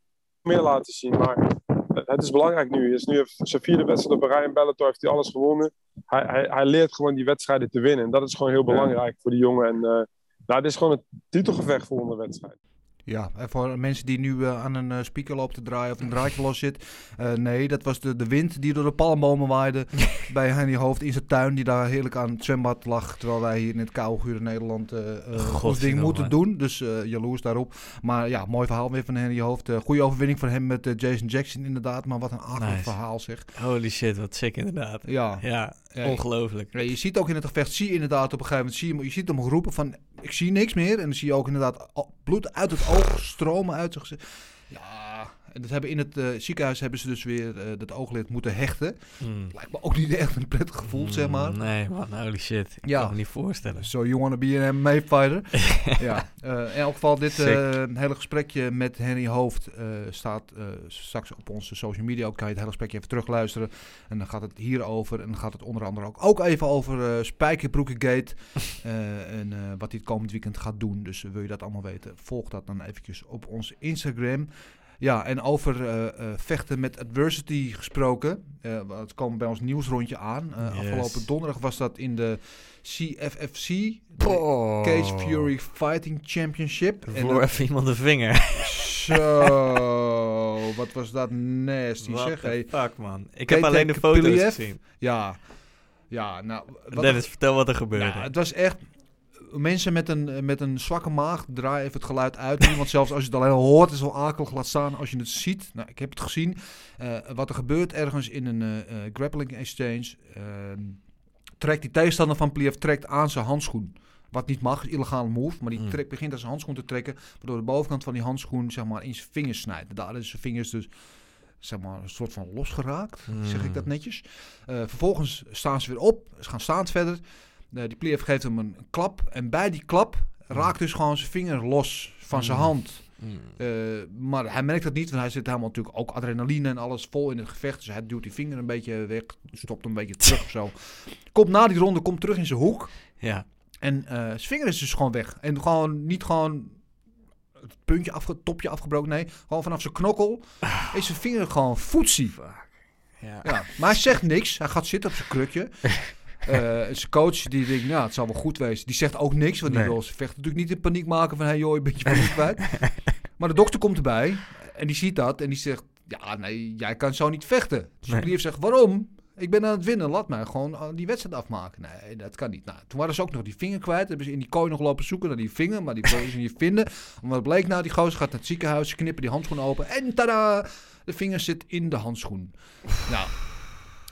meer laten zien, maar het is belangrijk nu. Hij is nu heeft zijn vierde wedstrijd op een rij in Bellator, heeft hij alles gewonnen. Hij, hij, hij leert gewoon die wedstrijden te winnen. En dat is gewoon heel belangrijk voor die jongen. En nou, dit is gewoon een titelgevecht volgende wedstrijd. Ja, en voor mensen die nu eh, aan een eh, speaker lopen te draaien of een draadje los zit. eh, nee, dat was de, de wind die door de palmbomen waaide bij Henny Hoofd in zijn tuin. Die daar heerlijk aan het zwembad lag. Terwijl wij hier in het koude gure Nederland eh eh, ons ding moeten doen. Dus eh jaloers daarop. Maar ja, mooi verhaal weer van Henny Hoofd. Eh, goede overwinning voor hem met Jason Jackson inderdaad. Maar wat een akelig Nice. verhaal zeg. Holy shit, wat sick inderdaad. Ja. Ja, Ja, ongelooflijk. Ja, je ziet ook in het gevecht, zie je inderdaad op een gegeven moment, zie je, je ziet hem roepen van, ik zie niks meer. En dan zie je ook inderdaad bloed uit het oog stromen uit zijn gezicht. Ja, en dat hebben in het eh, ziekenhuis hebben ze dus weer eh, dat ooglid moeten hechten. Mm. Lijkt me ook niet echt een prettig gevoel, zeg maar. Mm, Nee, man, holy shit. Ik Ja. kan me niet voorstellen. So you wanna be an MMA fighter? ja, eh, in elk geval dit hele gesprekje met Henry Hoofd staat straks op onze social media. Ook kan je het hele gesprekje even terugluisteren. En dan gaat het hierover. En dan gaat het onder andere ook, ook even over Spijkerbroekengate. en wat hij het komend weekend gaat doen. Dus wil je dat allemaal weten, volg dat dan eventjes op onze Instagram. Ja, en over eh, eh, vechten met adversity gesproken. eh het komen bij ons nieuwsrondje aan. Yes. Afgelopen donderdag was dat in de CFFC. de Oh. Cage Fury Fighting Championship. Voor even iemand de vinger. zo, wat was dat nasty What zeg. Hey. fuck, man. Ik heb alleen de foto's Piliev? gezien. Ja, ja, nou... wat- Dennis, vertel wat er gebeurde. Ja, het was echt... Mensen met een, met een zwakke maag, draai even het geluid uit. Want zelfs als je het alleen al hoort, is het al akelig. Laat staan als je het ziet. Nou, ik heb het gezien. Eh, wat er gebeurt ergens in een eh, eh, grappling exchange. ehm, trekt die tegenstander van Pliev trekt aan zijn handschoen. Wat niet mag, is illegale move. Maar die Mm. trekt, begint aan zijn handschoen te trekken. Waardoor de bovenkant van die handschoen zeg maar, in zijn vingers snijdt. Daar is zijn vingers dus zeg maar, een soort van losgeraakt. Zeg ik Hmm. dat netjes. Eh, vervolgens staan ze weer op. Ze gaan staan verder. Die Pliev geeft hem een klap. En bij die klap raakt dus gewoon zijn vinger los van zijn Hmm. hand. Hmm. Eh, maar hij merkt dat niet, want hij zit helemaal natuurlijk ook adrenaline en alles vol in het gevecht. Dus hij duwt die vinger een beetje weg, stopt hem een beetje terug of zo. Komt na die ronde, komt terug in zijn hoek. Ja. En eh, zijn vinger is dus gewoon weg. En gewoon niet gewoon het puntje afge, topje afgebroken, nee. Gewoon vanaf zijn knokkel is zijn vinger gewoon voetzie. Ja. Ja, maar hij zegt niks. Hij gaat zitten op zijn krukje. Zijn coach die denkt, nou, het zal wel goed wezen. Die zegt ook niks, want die Nee. wil zijn vechter natuurlijk niet in paniek maken van, hey joh, je bent je paniek kwijt. maar de dokter komt erbij en die ziet dat en die zegt, ja, nee, jij kan zo niet vechten. Dus Nee. die zegt, waarom? Ik ben aan het winnen, laat mij gewoon eh, die wedstrijd afmaken. Nee, dat kan niet. Nou, toen waren ze ook nog die vinger kwijt. Hebben ze in die kooi nog lopen zoeken naar die vinger, maar die konden ze niet vinden. Want wat bleek nou, die gozer gaat naar het ziekenhuis, ze knippen die handschoen open en tada! De vinger zit in de handschoen. Nou,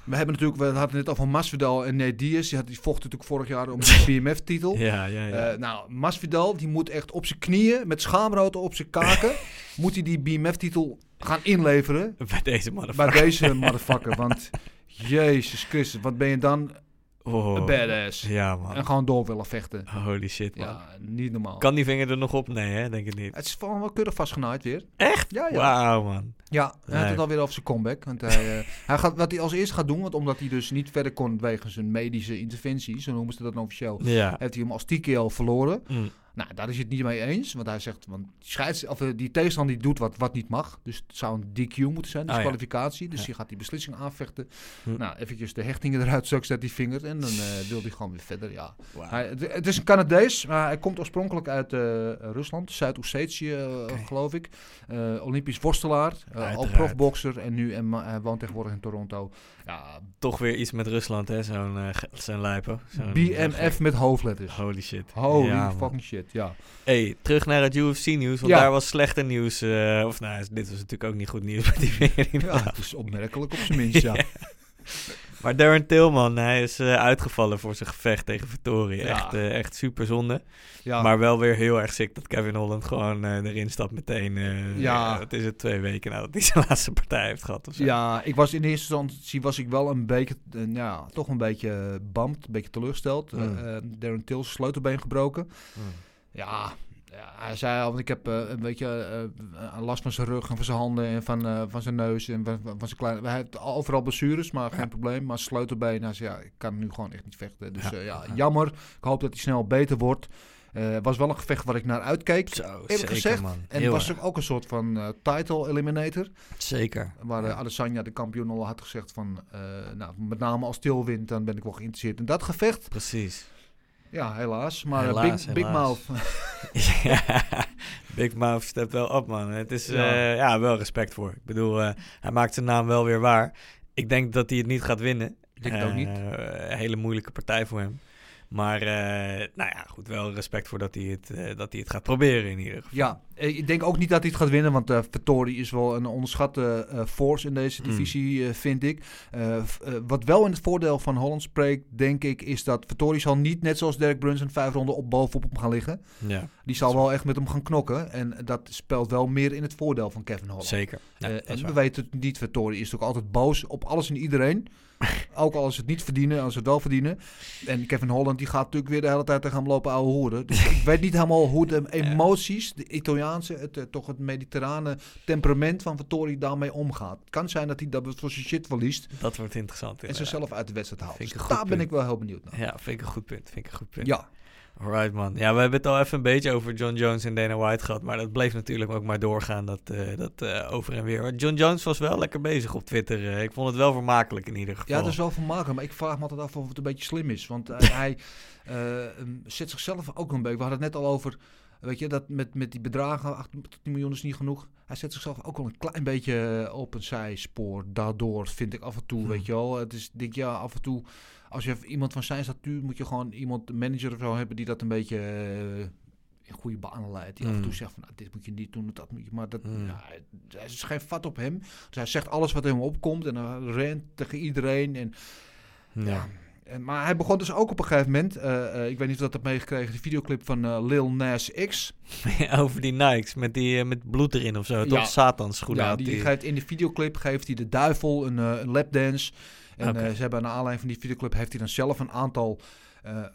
we hebben natuurlijk, we hadden het net over Masvidal en Nate Diaz. Die, had, die vochten natuurlijk vorig jaar om de BMF-titel. Ja, ja, ja. Eh, nou, Masvidal, die moet echt op zijn knieën, met schaamrood op zijn kaken, moet hij die BMF-titel gaan inleveren Bij deze motherfucker. bij deze motherfucker. Want, jezus Christus, wat ben je dan Oh. een badass. Ja, man. En gewoon door willen vechten. Holy shit, man. Ja, niet normaal. Kan die vinger er nog op? Nee, hè? Denk ik niet. Het is gewoon wel keurig vastgenaaid weer. Echt? Ja, ja. Wauw, man. Ja, hij had Nee. het alweer over zijn comeback. Want hij, eh, hij gaat, wat hij als eerste gaat doen, want omdat hij dus niet verder kon wegens een medische interventie, zo noemen ze dat dan officieel, Ja. heeft hij hem als TKO verloren. Mm. Nou, daar is hij het niet mee eens. Want hij zegt, want die, scheids, of, eh, die tegenstander die doet wat, wat niet mag. Dus het zou een DQ moeten zijn, Ah, ja. disqualificatie. Dus Ja. die gaat die beslissing aanvechten. Hm. Nou, eventjes de hechtingen eruit, zo zet die vinger. En dan eh, wil hij gewoon weer verder, ja. Hij, het, het is een Canadees, maar hij komt oorspronkelijk uit eh, Rusland, Zuid-Ossetië, geloof ik. Olympisch worstelaar, al profbokser en nu en, hij woont tegenwoordig in Toronto. Ja, Toch weer iets met Rusland, hè? Zo'n eh, ge- zo'n lijpo. Zo'n- BMF met hoofdletters. Holy shit. Holy Ja, man. fucking shit, ja. Hey, terug naar het UFC-nieuws, want Ja. daar was slechte nieuws. eh, of nou, dit was natuurlijk ook niet goed nieuws met die. Ja, het is opmerkelijk op zijn minst, ja. Maar Darren Tillman, hij is eh, uitgevallen voor zijn gevecht tegen Vittori. Ja. Echt, eh, echt super zonde. ja. Maar wel weer heel erg sick dat Kevin Holland gewoon eh, erin stapt meteen. Ja. het is het twee weken nadat hij zijn laatste partij heeft gehad. Of zo. Ja, ik was in eerste instantie was ik wel een beetje, eh, ja, toch een beetje bamd, een beetje teleurgesteld. Mm. Darren zijn sleutelbeen gebroken. Mm. Ja, ja, hij zei al, want ik heb eh, een beetje eh, last van zijn rug en van zijn handen en van, eh, van zijn neus en van, van zijn kleine... Hij heeft overal blessures, maar geen probleem. Maar sleutelbeen, hij zei, ja, ik kan nu gewoon echt niet vechten. Dus Ja. ja, ja jammer. Ik hoop dat hij snel beter wordt. Eh was wel een gevecht waar ik naar uitkeek. Zo, zeker gezegd. man. En het was erg. ook een soort van eh, title eliminator. Zeker. Waar Adesanya, de kampioen, al had gezegd van... eh, nou, met name als Til wint, dan ben ik wel geïnteresseerd in dat gevecht. Precies. Ja, helaas. Maar eh, Helaas, Big, Big. Mouth... ja, Big Mouth stept wel op, man. Het is Ja. ja. ja, wel respect voor. Ik bedoel, eh, hij maakt zijn naam wel weer waar. Ik denk dat hij het niet gaat winnen. Ik denk ook niet. Eh, hele moeilijke partij voor hem. Maar, eh, nou ja, goed, wel respect voor dat hij het, eh, dat hij het gaat proberen in ieder geval. Ja, eh, ik denk ook niet dat hij het gaat winnen, want eh Vettori is wel een onderschatte eh, force in deze Mm. divisie, eh, vind ik. Eh, eh, wat wel in het voordeel van Holland spreekt, denk ik, is dat Vettori zal niet net zoals Derek Brunson vijf ronden op bovenop hem gaan liggen. Ja, Die zal wel echt met hem gaan knokken en dat speelt wel meer in het voordeel van Kevin Holland. zeker. Ja, Eh, is en we weten het niet, Vettori is natuurlijk altijd boos op alles en iedereen. Ook als ze het niet verdienen, als ze het wel verdienen. En Kevin Holland die gaat natuurlijk weer de hele tijd tegen hem lopen ouwe hoeren. Dus ik weet niet helemaal hoe de emoties, de Italiaanse, het, eh, toch het mediterrane temperament van Vettori daarmee omgaat. Het kan zijn dat hij dat voor zijn shit verliest Dat wordt interessant. en zichzelf uit de wedstrijd haalt. Dus daar ben ik wel heel benieuwd naar. Ja, vind ik een goed punt. Vind ik een goed punt. Ja, Alright man. Ja, we hebben het al even een beetje over John Jones en Dana White gehad. Maar dat bleef natuurlijk ook maar doorgaan, dat, eh, dat eh, over en weer. John Jones was wel lekker bezig op Twitter. ik vond het wel vermakelijk in ieder geval. Ja, dat is wel vermakelijk. Maar ik vraag me altijd af of het een beetje slim is. Want hij, zet zichzelf ook een beetje... We hadden het net al over... Weet je, dat met, met die bedragen, 8 tot 10 miljoen is niet genoeg. Hij zet zichzelf ook wel een klein beetje eh, op een zijspoor. Daardoor vind ik af en toe, Hmm. weet je wel. Het is, denk ja, af en toe... Als je iemand van zijn statuur... moet je gewoon iemand, een manager of zo hebben... die dat een beetje eh, in goede banen leidt. Die af en toe Hmm. zegt van, nou, dit moet je niet doen, dat moet je... Maar dat, Hmm. ja, er is geen vat op hem. Dus hij zegt alles wat hem opkomt en hij rent tegen iedereen. En Ja. ja. Maar hij begon dus ook op een gegeven moment, eh, eh, ik weet niet of dat hebt meegekregen, de videoclip van eh, Lil Nas X. Over die Nikes met, die, met bloed erin of zo. Ja. Toch Satans schoenen Ja, die die. geeft in de videoclip geeft hij de duivel een, een lapdance. En ze hebben naar aanleiding van die videoclip heeft hij dan zelf een aantal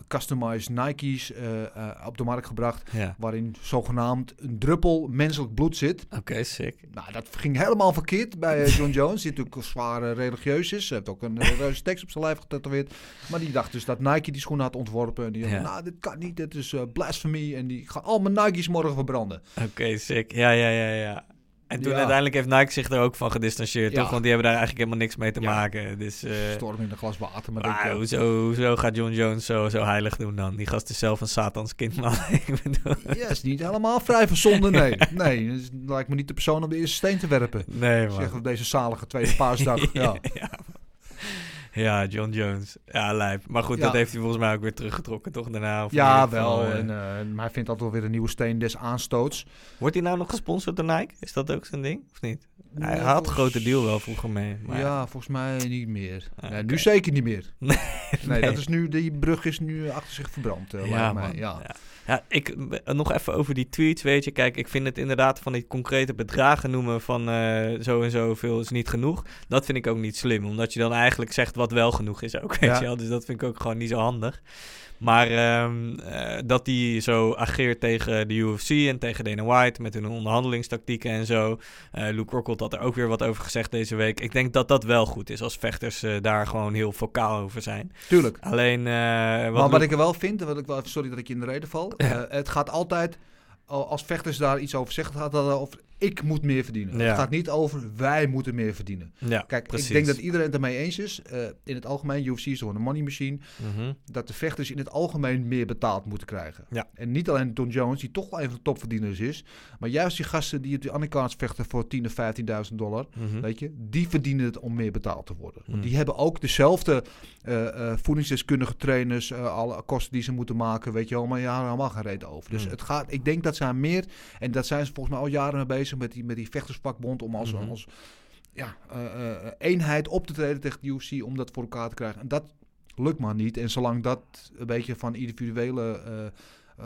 customized Nike's eh, eh, op de markt gebracht. Ja. Waarin zogenaamd een druppel menselijk bloed zit. Oké, sick. Nou, dat ging helemaal verkeerd bij eh, John Jones. Die natuurlijk zwaar eh, religieus is. Hij heeft ook een religieuze tekst op zijn lijf getatoeëerd. Maar die dacht dus dat Nike die schoenen had ontworpen. En die Ja. had, nou, dit kan niet. Dit is eh blasphemy. En die gaan al mijn Nike's morgen verbranden. Oké, sick. Ja, ja, ja, ja. En toen Ja. uiteindelijk heeft Nike zich er ook van gedistanceerd, Ja. toch? Want die hebben daar eigenlijk helemaal niks mee te maken. Dus, eh, Storm in een glas water. Maar ik, hoezo, hoezo gaat John Jones zo, zo heilig doen dan? Die gast is zelf een satans kind, man. Ja, is niet helemaal vrij van zonde, nee. Nee, lijkt me niet de persoon om de eerste steen te werpen. Nee, man. Zeg op deze zalige tweede paasdag. ja. Ja. John Jones. Ja, lijp. Maar goed, Ja. dat heeft hij volgens mij ook weer teruggetrokken, toch? Daarna. Of Ja, wel. eh, En, eh, maar hij vindt altijd wel weer een nieuwe steen des aanstoots. Wordt hij nou nog gesponsord door Nike? Is dat ook zijn ding? Of niet? Hij had een grote deal wel vroeger mee. Maar ja, volgens mij niet meer. Ah, nee. Nu zeker niet meer. Nee, dat is nu, die brug is nu achter zich verbrand. eh, Ja, lijkt mij. Ja. Ja. Ja, ik nog even over die tweets, weet je. Kijk, ik vind het inderdaad van die concrete bedragen noemen van eh, zo en zo veel is niet genoeg. Dat vind ik ook niet slim, omdat je dan eigenlijk zegt wat wel genoeg is ook, weet Ja. je wel. Dus dat vind ik ook gewoon niet zo handig. Maar ehm, eh, dat die zo ageert tegen de UFC en tegen Dana White met hun onderhandelingstactieken en zo. Eh Luke Rockhold had er ook weer wat over gezegd deze week. Ik denk dat dat wel goed is als vechters eh, daar gewoon heel vocaal over zijn. Tuurlijk. Alleen, eh, maar wat wat Luke- ik er wel vind, wat ik wel sorry dat ik je in de reden val. Het gaat altijd, al- als vechters daar iets over zeggen, gaat dat over ik moet meer verdienen. Ja. Het gaat niet over wij moeten meer verdienen. Ja, Kijk, precies. ik denk dat iedereen het ermee eens is. eh, in het algemeen, UFC is gewoon een money machine. Mhm. Dat de vechters in het algemeen meer betaald moeten krijgen. Ja. En niet alleen Don Jones, die toch wel een van de topverdieners is. Maar juist die gasten die op de undercards vechten voor 10.000 of 15.000 dollar. Mhm. Weet je, die verdienen het om meer betaald te worden. Want Hmm. die hebben ook dezelfde eh, eh, voedingsdeskundige trainers, alle kosten die ze moeten maken, weet je wel, maar ja, helemaal geen reden over. Dus het gaat, ik denk dat zij meer, en dat zijn ze volgens mij al jaren mee bezig met die, met die vechtersvakbond, om als, Mhm. als ja, eh, eh, eenheid op te treden tegen de UFC, om dat voor elkaar te krijgen. En dat lukt maar niet. En zolang dat een beetje van individuele eh, eh,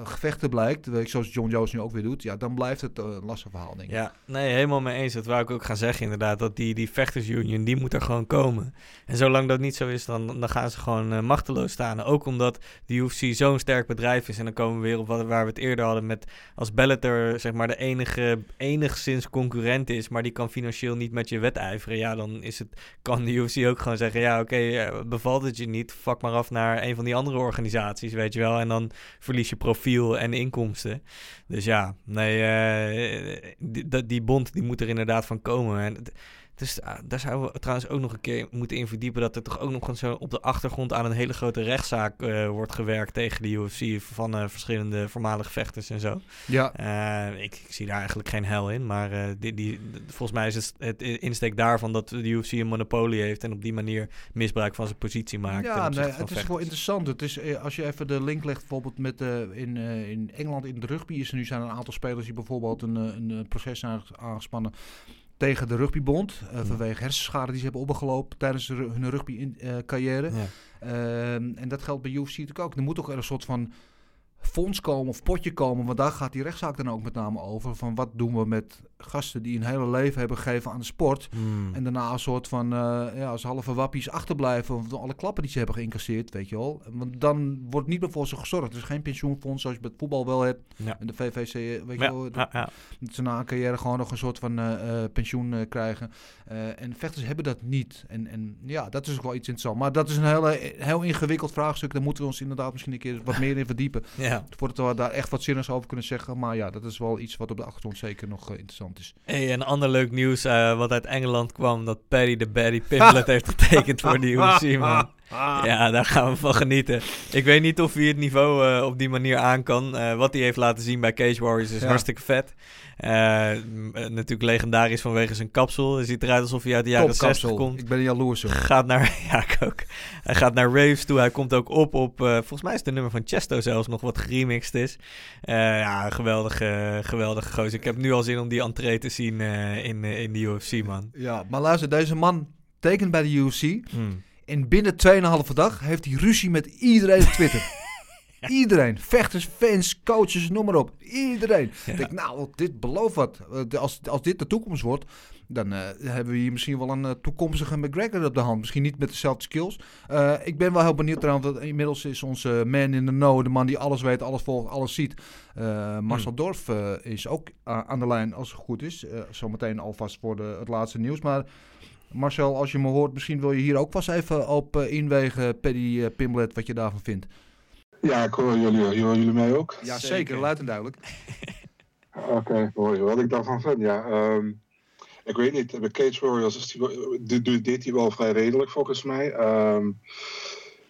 gevechten blijkt, je, zoals John Jones nu ook weer doet, ja, dan blijft het eh, een lastig verhaal, denk. Ja, nee, helemaal mee eens. Dat wou ik ook gaan zeggen inderdaad. Dat die, die vechtersunion, die moet er gewoon komen. En zolang dat niet zo is, dan, dan gaan ze gewoon eh, machteloos staan. Ook omdat de UFC zo'n sterk bedrijf is. En dan komen we weer op wat, waar we het eerder hadden met... Als Bellator zeg maar de enige, enigszins concurrent is... maar die kan financieel niet met je wedijveren... ja, dan is het, kan de UFC ook gewoon zeggen... ja, oké, eh, bevalt het je niet... fuck maar af naar een van die andere organisaties, weet je wel. En dan verlies je profiel en inkomsten. Dus ja, nee, eh, die, die bond die moet er inderdaad van komen. En dus ah, daar zouden we trouwens ook nog een keer moeten in verdiepen... dat er toch ook nog zo op de achtergrond aan een hele grote rechtszaak eh, wordt gewerkt... tegen de UFC van eh, verschillende voormalige vechters en zo. Ja. Eh, ik, ik zie daar eigenlijk geen hel in, maar die, die, volgens mij is het, het insteek daarvan... dat de UFC een monopolie heeft en op die manier misbruik van zijn positie maakt. Ja, nee, het is wel interessant. Het is, als je even de link legt, bijvoorbeeld met in, in Engeland in de rugby, is er nu zijn een aantal spelers die bijvoorbeeld een, een, proces aangespannen tegen de rugbybond eh, Hmm. vanwege hersenschade die ze hebben opgelopen tijdens hun rugby-carrière. Ja. Ehm, en dat geldt bij UFC natuurlijk ook. Er moet toch een soort van fonds komen of potje komen, want daar gaat die rechtszaak dan ook met name over. Van wat doen we met gasten die een hele leven hebben gegeven aan de sport. Hmm. En daarna een soort van, eh, ja, als halve wappies achterblijven. Of door alle klappen die ze hebben geïncasseerd, weet je wel. Want dan wordt niet meer voor ze gezorgd. Er is geen pensioenfonds zoals je bij het voetbal wel hebt. Ja. En de VVC, weet je Ja, wel. Dat, ja, ja. dat ze na een carrière gewoon nog een soort van eh, eh, pensioen krijgen. En vechters hebben dat niet. En, en ja, dat is ook wel iets interessants. Maar dat is een hele, heel ingewikkeld vraagstuk. Daar moeten we ons inderdaad misschien een keer wat meer in verdiepen. Ja. Voordat we daar echt wat zinnigs over kunnen zeggen. Maar ja, dat is wel iets wat op de achtergrond zeker nog eh, interessant is. Hey, en ander leuk nieuws eh, wat uit Engeland kwam, dat Paddy de Baddy Pimblett heeft getekend voor de UFC, man. Ja, daar gaan we van genieten. Ik weet niet of hij het niveau eh, op die manier aan kan. Eh, wat hij heeft laten zien bij Cage Warriors is Ja. hartstikke vet. Eh, natuurlijk legendarisch vanwege zijn kapsel. Hij ziet eruit alsof hij uit de jaren. 60 komt. Ik ben jaloers op. Gaat naar, ja, ik ook. Hij gaat naar raves toe. Hij komt ook op op, volgens mij is het een nummer van Chesto zelfs nog wat geremixed is. Ja, geweldige, geweldige gozer. Ik heb nu al zin om die entree te zien in, in de UFC, man. Ja, maar luister, deze man tekent bij de UFC. Hmm. En binnen 2,5 dag heeft hij ruzie met iedereen op Twitter. Iedereen. Vechters, fans, coaches, noem maar op. Iedereen. Ik denk, nou, dit belooft wat. Eh, Als, als dit de toekomst wordt, dan eh, hebben we hier misschien wel een eh, toekomstige McGregor op de hand. Misschien niet met dezelfde skills. Ik ben wel heel benieuwd trouwens, want inmiddels is onze man in the know, de man die alles weet, alles volgt, alles ziet. Marcel Dorf eh, is ook aan de lijn als het goed is. Zometeen alvast voor de, het laatste nieuws. Maar Marcel, als je me hoort, misschien wil je hier ook vast even op eh, inwegen, Paddy eh, Pimlet, wat je daarvan vindt. Ja, ik hoor jullie. Horen jullie mij ook? Ja, zeker. Luid en duidelijk. Oké, hoor je wat ik daarvan vind? Ja, ehm, ik weet niet. Bij Cage Warriors is die, wel- die- die- deed hij wel vrij redelijk volgens mij. Ehm,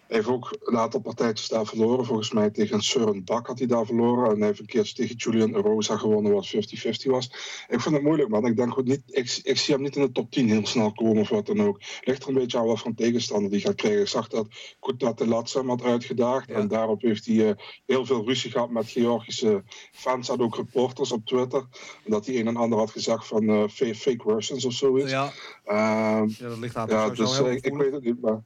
heeft ook een aantal partijtjes daar verloren. Volgens mij tegen Søren Bak had hij daar verloren. En hij heeft een keertje tegen Julian Rosa gewonnen, wat 50-50 was. Ik vind het moeilijk, man. Ik denk ook niet, ik, ik zie hem niet in de top 10 heel snel komen of wat dan ook. Ligt er een beetje aan wat voor tegenstander die gaat krijgen. Ik zag dat Kutat de Latz hem had uitgedaagd. En daarop heeft hij eh, heel veel ruzie gehad met Georgische fans. Had ook reporters op Twitter. Dat hij een en ander had gezegd van eh, fake, fake Russians of zoiets. Ja, Ehm, ja dat ligt aan ja, dus eh, ik, ik weet het niet, maar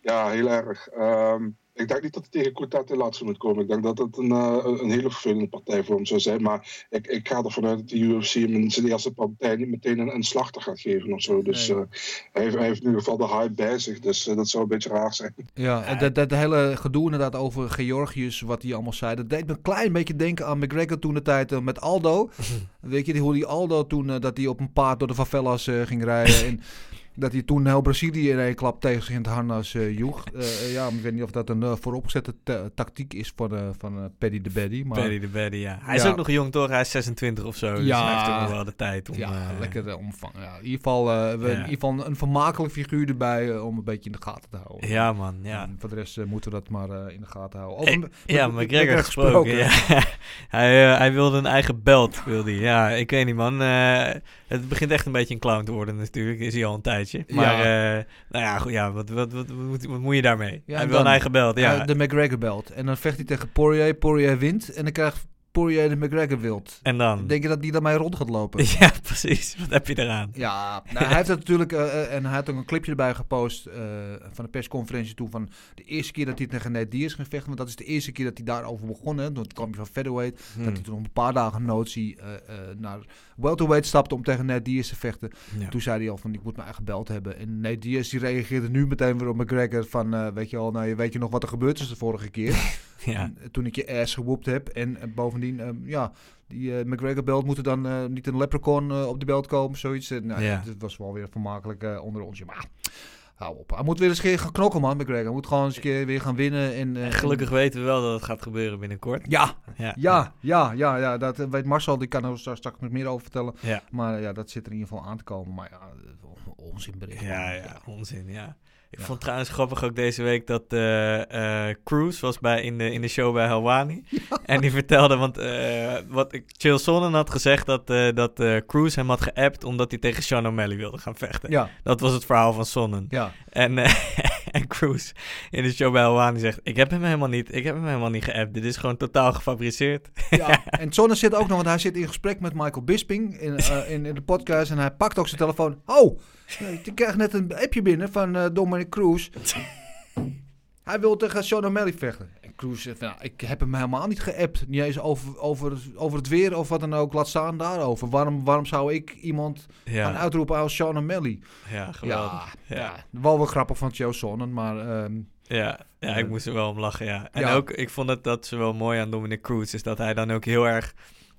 ja, heel erg. Ehm, ik denk niet dat hij tegen de Latz moet komen. Ik denk dat het een, eh, een hele vervelende partij voor hem zou zijn. Maar ik, ik ga ervan uit dat de UFC hem in zijn eerste partij niet meteen een, een slachter gaat geven of zo. Dus Nee. eh, hij, heeft, hij heeft in ieder geval de hype bij zich. Dus eh, dat zou een beetje raar zijn. Ja, en dat, dat hele gedoe inderdaad over Georgius, wat hij allemaal zei, dat deed me een klein beetje denken aan McGregor toen de tijd met Aldo. Weet je, hoe die Aldo toen, dat hij op een paard door de favelas eh, ging rijden en dat hij toen heel Brazilië in één klap tegen zich in het harnas eh, joeg. Eh, eh, ja, ik weet niet of dat een vooropgezette ta- tactiek is van, van Paddy de Baddy. Maar, Paddy de Baddy, ja. Hij is ook nog jong, toch? Hij is 26 of zo. Dus Ja. hij heeft ook nog wel de tijd om... Ja, lekker omvang. Ja, in ieder geval, we, in ieder geval een vermakelijk figuur erbij om een beetje in de gaten te houden. Ja, man, ja. En voor de rest moeten we dat maar in de gaten houden. Over- ja, met- met- McGregor gesproken. Ja. hij, hij wilde een eigen belt, wilde hij. Ja, ik weet niet, man. Het begint echt een beetje een clown te worden natuurlijk. Is hij al een tijdje. Maar, eh, nou ja, goed, ja, wat, wat, wat, wat, moet- wat moet je daarmee? Ja, hij wil een eigen belt, ja. Eh, de McGregor belt. En dan vecht hij tegen Poirier. Poirier wint. En dan krijgt Poirier de McGregor wild. en dan? Denk je dat die daarmee rond gaat lopen? Ja, precies. Wat heb je eraan? Ja, nou, hij heeft het natuurlijk, eh, eh, en hij had ook een clipje erbij gepost eh, van de persconferentie toen van de eerste keer dat hij tegen Nate Diaz ging vechten, want dat is de eerste keer dat hij daarover begon, hè, toen kwam hij van featherweight, Hmm. dat hij toen op een paar dagen notie naar welterweight stapte om tegen Nate Diaz te vechten. Ja. Toen zei hij al van, ik moet mijn eigen belt hebben. En Nate Diaz die reageerde nu meteen weer op McGregor van, weet je al, nou, je weet je nog wat er gebeurd is de vorige keer? Ja. En, toen ik je ass gewoept heb. En eh, bovendien, eh, ja, die eh, McGregor belt moet er dan eh, niet een leprechaun eh, op de belt komen, zoiets. Nou, Ja. Het was wel weer vermakelijk onder ons. Maar hou op. Hij moet weer eens keer gaan knokken, man, McGregor. Hij moet gewoon eens een keer weer gaan winnen. En, En gelukkig weten we wel dat het gaat gebeuren binnenkort. Ja, Ja. ja, ja, ja, ja, dat weet Marcel, die kan er straks straks nog meer over vertellen. Ja. Maar ja, dat zit er in ieder geval aan te komen. Maar ja, onzinbericht. Ja, ja, onzin, ja. Ik Ja. vond trouwens grappig ook deze week dat eh eh Cruz was bij in, de, in de show bij Helwani. En die vertelde, want eh, wat ik, Chill Sonnen had gezegd dat, dat Cruz hem had geappt omdat hij tegen Sean O'Malley wilde gaan vechten. Ja, Dat was het verhaal van Sonnen. ja. En, en Cruz in de show bij Helwani zegt, ik heb hem helemaal niet, ik heb hem helemaal niet geappt. Dit is gewoon totaal gefabriceerd. Ja, en Sonne zit ook nog, want hij zit in gesprek met Michael Bisping in, eh, in, in de podcast. En hij pakt ook zijn telefoon. Oh, ik krijg net een appje binnen van eh Dominic Cruz. Hij wil tegen Sean O'Malley vechten. Zegt, nou, ik heb hem helemaal niet geappt. Niet eens over, over, over het weer of wat dan ook. Laat staan daarover. Waarom, waarom zou ik iemand gaan Ja, uitroepen als Sean O'Malley? ja geweldig. Ja, Ja. ja. wel wel grappig van Joe Sonnen, maar... ehm, Ja, ja, ik Eh, moest er wel om lachen, ja. En ook, ik vond het dat ze wel mooi aan Dominic Cruz is dat hij dan ook heel erg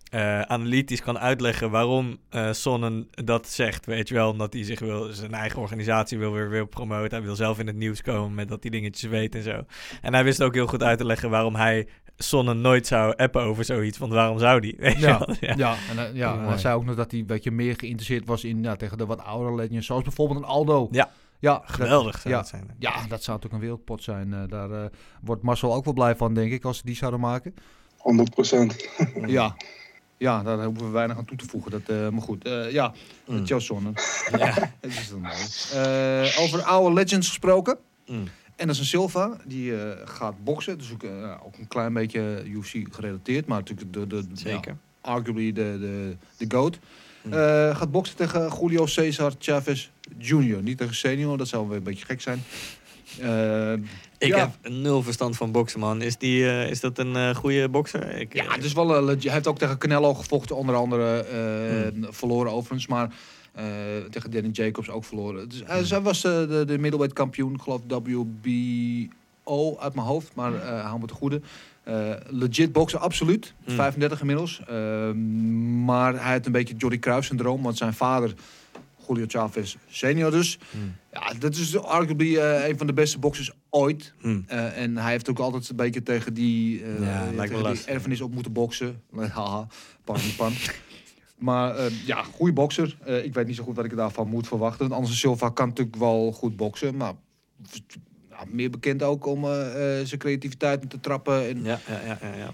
eh, analytisch kan uitleggen waarom eh Sonnen dat zegt, weet je wel. Omdat hij zich wil, zijn eigen organisatie wil weer wil promoten. Hij wil zelf in het nieuws komen met dat hij dingetjes weet en zo. En hij wist ook heel goed uit te leggen waarom hij Sonnen nooit zou appen over zoiets. Want waarom zou die? Weet je Ja, wel? ja. Ja. en, eh, ja, en hij zei ook nog dat hij een beetje meer geïnteresseerd was in ja, tegen de wat oudere legends. Zoals bijvoorbeeld een Aldo. Ja. ja dat- Geweldig zou ja. het zijn. Ja, dat zou natuurlijk een wereldpot zijn. Eh, daar wordt Marcel ook wel blij van, denk ik, als ze die zouden maken. 100 procent. Ja. Ja, daar hoeven we weinig aan toe te voegen. Dat, eh, maar goed, eh, ja, mm. Joe. Ja. Het is dan mooi. Eh, over oude legends gesproken. Mm. Anderson Silva, die gaat boksen. Dus ook, ook een klein beetje UFC gerelateerd. Maar natuurlijk de, de, Zeker. ja, arguably de, de, de GOAT. Mm. Gaat boksen tegen Julio Cesar Chavez Jr. Niet tegen senior, dat zou wel een beetje gek zijn. Eh, Ik ja. heb nul verstand van boksen, man. Is, die, eh, is dat een eh, goede bokser? Ik, Ja, het is wel. Hij heeft ook tegen Canelo gevochten, onder andere Hmm. verloren overigens, maar tegen Danny Jacobs ook verloren. Dus, hij, hij was de, de middleweight kampioen, ik geloof WBO uit mijn hoofd, maar eh hou me te goede. Legit boksen, absoluut. Hmm. 35 inmiddels. Ehm, maar hij had een beetje Jordy Cruijff syndroom, want zijn vader, Julio Chavez senior dus. Hmm. Ja, dat is arguably eh, een van de beste boxers ooit. Hmm. Eh, en hij heeft ook altijd een beetje tegen die, Ja, lijkt me tegen die lastig. erfenis op moeten boksen. Haha, pan pan. maar ja, goede bokser. Ik weet niet zo goed wat ik daarvan moet verwachten. Want Anderson Silva kan natuurlijk wel goed boksen. Maar ja, meer bekend ook om zijn creativiteit met te trappen. En Ja, ja, ja, ja, ja.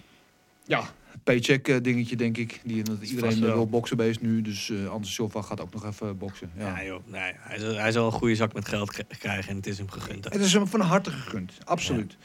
ja, paycheck eh, dingetje denk ik. Die, dat iedereen eh, wel. wil boksen bezig nu. Dus eh Anderson Silva gaat ook nog even boksen. Ja. Ja, joh. Nee, hij, zal, hij zal een goede zak met geld krijgen en het is hem gegund. Het is hem van harte gegund, absoluut.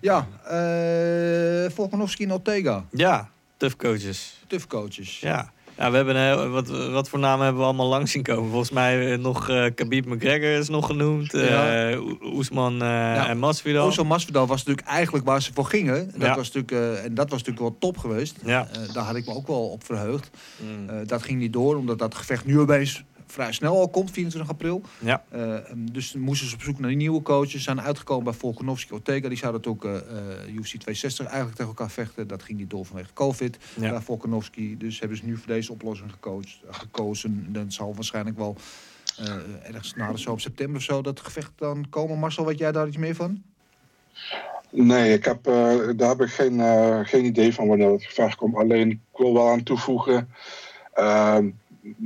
Ja, eh Volkanovski en Ortega, Ja, tough coaches. tough coaches. Ja. Ja, we hebben, eh, wat, wat voor namen hebben we allemaal langs zien komen? Volgens mij eh, nog eh Khabib McGregor is nog genoemd. Ja. Oesman en Masvidal. Ozo Masvidal was natuurlijk eigenlijk waar ze voor gingen. Dat Ja. was natuurlijk, en dat was natuurlijk wel top geweest. Daar had ik me ook wel op verheugd. Mm. Dat ging niet door, omdat dat gevecht nu opeens vrij snel al komt, 24 april. Ja. Eh, dus moesten ze op zoek naar nieuwe coaches. Zijn uitgekomen bij Volkanovski Ortega. Die zouden het ook eh, eh, UFC 260 eigenlijk tegen elkaar vechten. Dat ging niet door vanwege COVID. Ja. Bij Volkanovski. Dus hebben ze nu voor deze oplossing gecoacht, gekozen. Dan zal waarschijnlijk wel eh, ergens na de zomer september of zo dat gevecht dan komen. Marcel, weet jij daar iets meer van? Nee, ik heb, eh, daar heb ik geen, eh, geen idee van wanneer het gevecht komt. Alleen, ik wil wel aan toevoegen.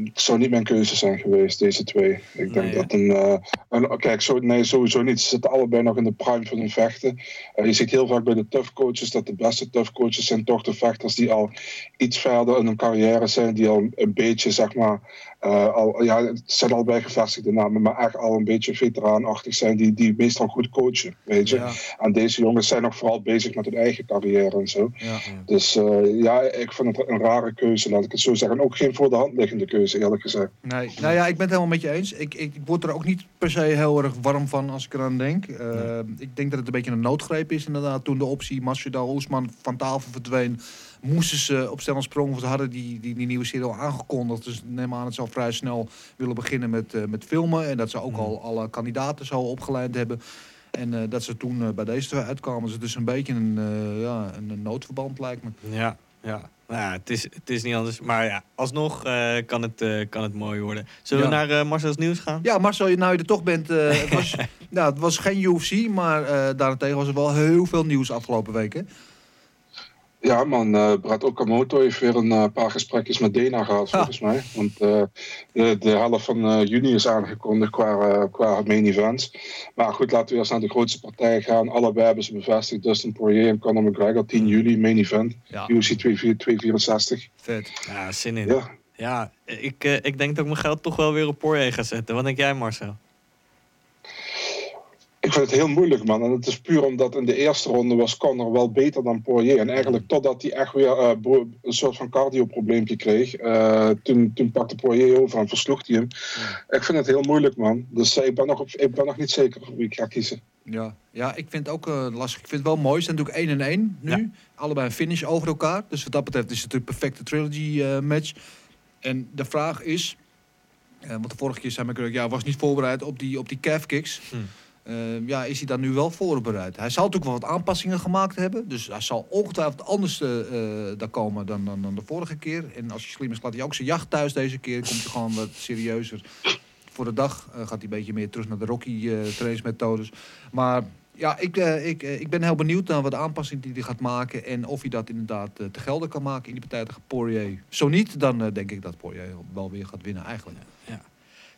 Het zou niet mijn keuze zijn geweest, deze twee. Ik denk Nee, dat een, eh, een. Kijk, zo, nee, sowieso niet. Ze zitten allebei nog in de prime van hun vechten. Eh, je ziet heel vaak bij de tough coaches dat de beste tough coaches zijn toch de vechters die al iets verder in hun carrière zijn. Die al een beetje, zeg maar. Eh, al, ja, het zijn allebei gevestigde namen, maar echt al een beetje veteraanachtig zijn. Die, die meestal goed coachen, weet je. Ja. En deze jongens zijn nog vooral bezig met hun eigen carrière en zo. Ja. Dus eh, ja, ik vind het een rare keuze, laat ik het zo zeggen. En ook geen voor de hand liggende keuze, eerlijk gezegd. Nee, nou ja, ik ben het helemaal met je eens. Ik, ik word er ook niet per se heel erg warm van als ik eraan denk. Eh, Ik denk dat het een beetje een noodgreep is inderdaad. Toen de optie Masvidal Oesman van tafel verdween, moesten ze op stel sprong, want ze hadden die, die, die nieuwe serie al aangekondigd. Dus neem aan dat ze al vrij snel willen beginnen met, eh, met filmen. En dat ze ook al alle kandidaten zo opgeleid hebben. En eh, dat ze toen eh, bij deze twee uitkwamen. Dus het is een beetje een, ja, een, noodverband lijkt me. Ja, ja. Nou ja, het is, het is niet anders. Maar ja, alsnog kan, het, eh, kan het mooi worden. Zullen we naar eh, Marcel's nieuws gaan? Ja, Marcel, nou je er toch bent. het, was, nou, het was geen UFC, maar daarentegen was er wel heel veel nieuws afgelopen weken. Ja, man, eh Brad Okamoto heeft weer een eh, paar gesprekjes met Dana gehad, volgens mij. Want eh, de, de helft van juni is aangekondigd qua, qua main events. Maar goed, laten we eerst naar de grootste partijen gaan. Allebei hebben ze bevestigd. Dustin Poirier en Conor McGregor, 10 juli, main event. Ja. UFC 264. Vet. Ja, zin in. Ja. Ja, ik, ik denk dat ik mijn geld toch wel weer op Poirier ga zetten. Wat denk jij, Marcel? Ik vind het heel moeilijk, man. En het is puur omdat in de eerste ronde was Conor wel beter dan Poirier. En eigenlijk totdat hij echt weer eh, een soort van cardio-probleempje kreeg. eh, toen, toen pakte Poirier over en versloeg hij hem. Ik vind het heel moeilijk, man. Dus eh, ik, ben nog op, ik ben nog niet zeker wie ik ga kiezen. Ja, ja ik vind het ook eh, lastig. Ik vind het wel mooi. Ze zijn natuurlijk 1 en 1 nu. Ja. Allebei een finish over elkaar. Dus wat dat betreft is het een perfecte trilogy eh, match. En de vraag is... eh, want de vorige keer zei McGregor... Ja, was niet voorbereid op die, op die calf kicks. Hm. Eh, ja, is hij daar nu wel voorbereid? Hij zal natuurlijk wel wat aanpassingen gemaakt hebben. Dus hij zal ongetwijfeld anders eh, daar komen dan, dan, dan de vorige keer. En als hij slim is, laat hij ook zijn jacht thuis deze keer. Komt hij gewoon wat serieuzer voor de dag. eh, gaat hij een beetje meer terug naar de Rocky eh trainingsmethodes. Maar ja, ik, ik, ik ben heel benieuwd naar wat aanpassing die hij gaat maken. En of hij dat inderdaad te gelden kan maken in die partij tegen Poirier. Zo niet, dan denk ik dat Poirier wel weer gaat winnen eigenlijk.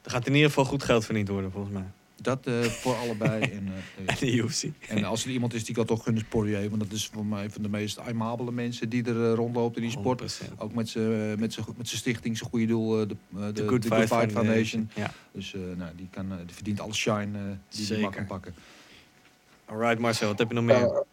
Er gaat in ieder geval goed geld verdiend worden, volgens mij. Dat eh, voor allebei. En, eh, En de UFC. En als er iemand is die ik al toch gun, is Poirier. Want dat is voor mij een van de meest aimabele mensen die er eh, rondloopt in die sport. 100%. Ook met zijn met zijn- met zijn stichting, zijn goede doel, eh, de, de, De Good de Fight Foundation. Foundation. Ja. Dus eh, nou, die, kan, eh, die verdient alle shine eh, die hij Zeker. mag kan pakken. Alright, Marcel, wat heb je nog meer?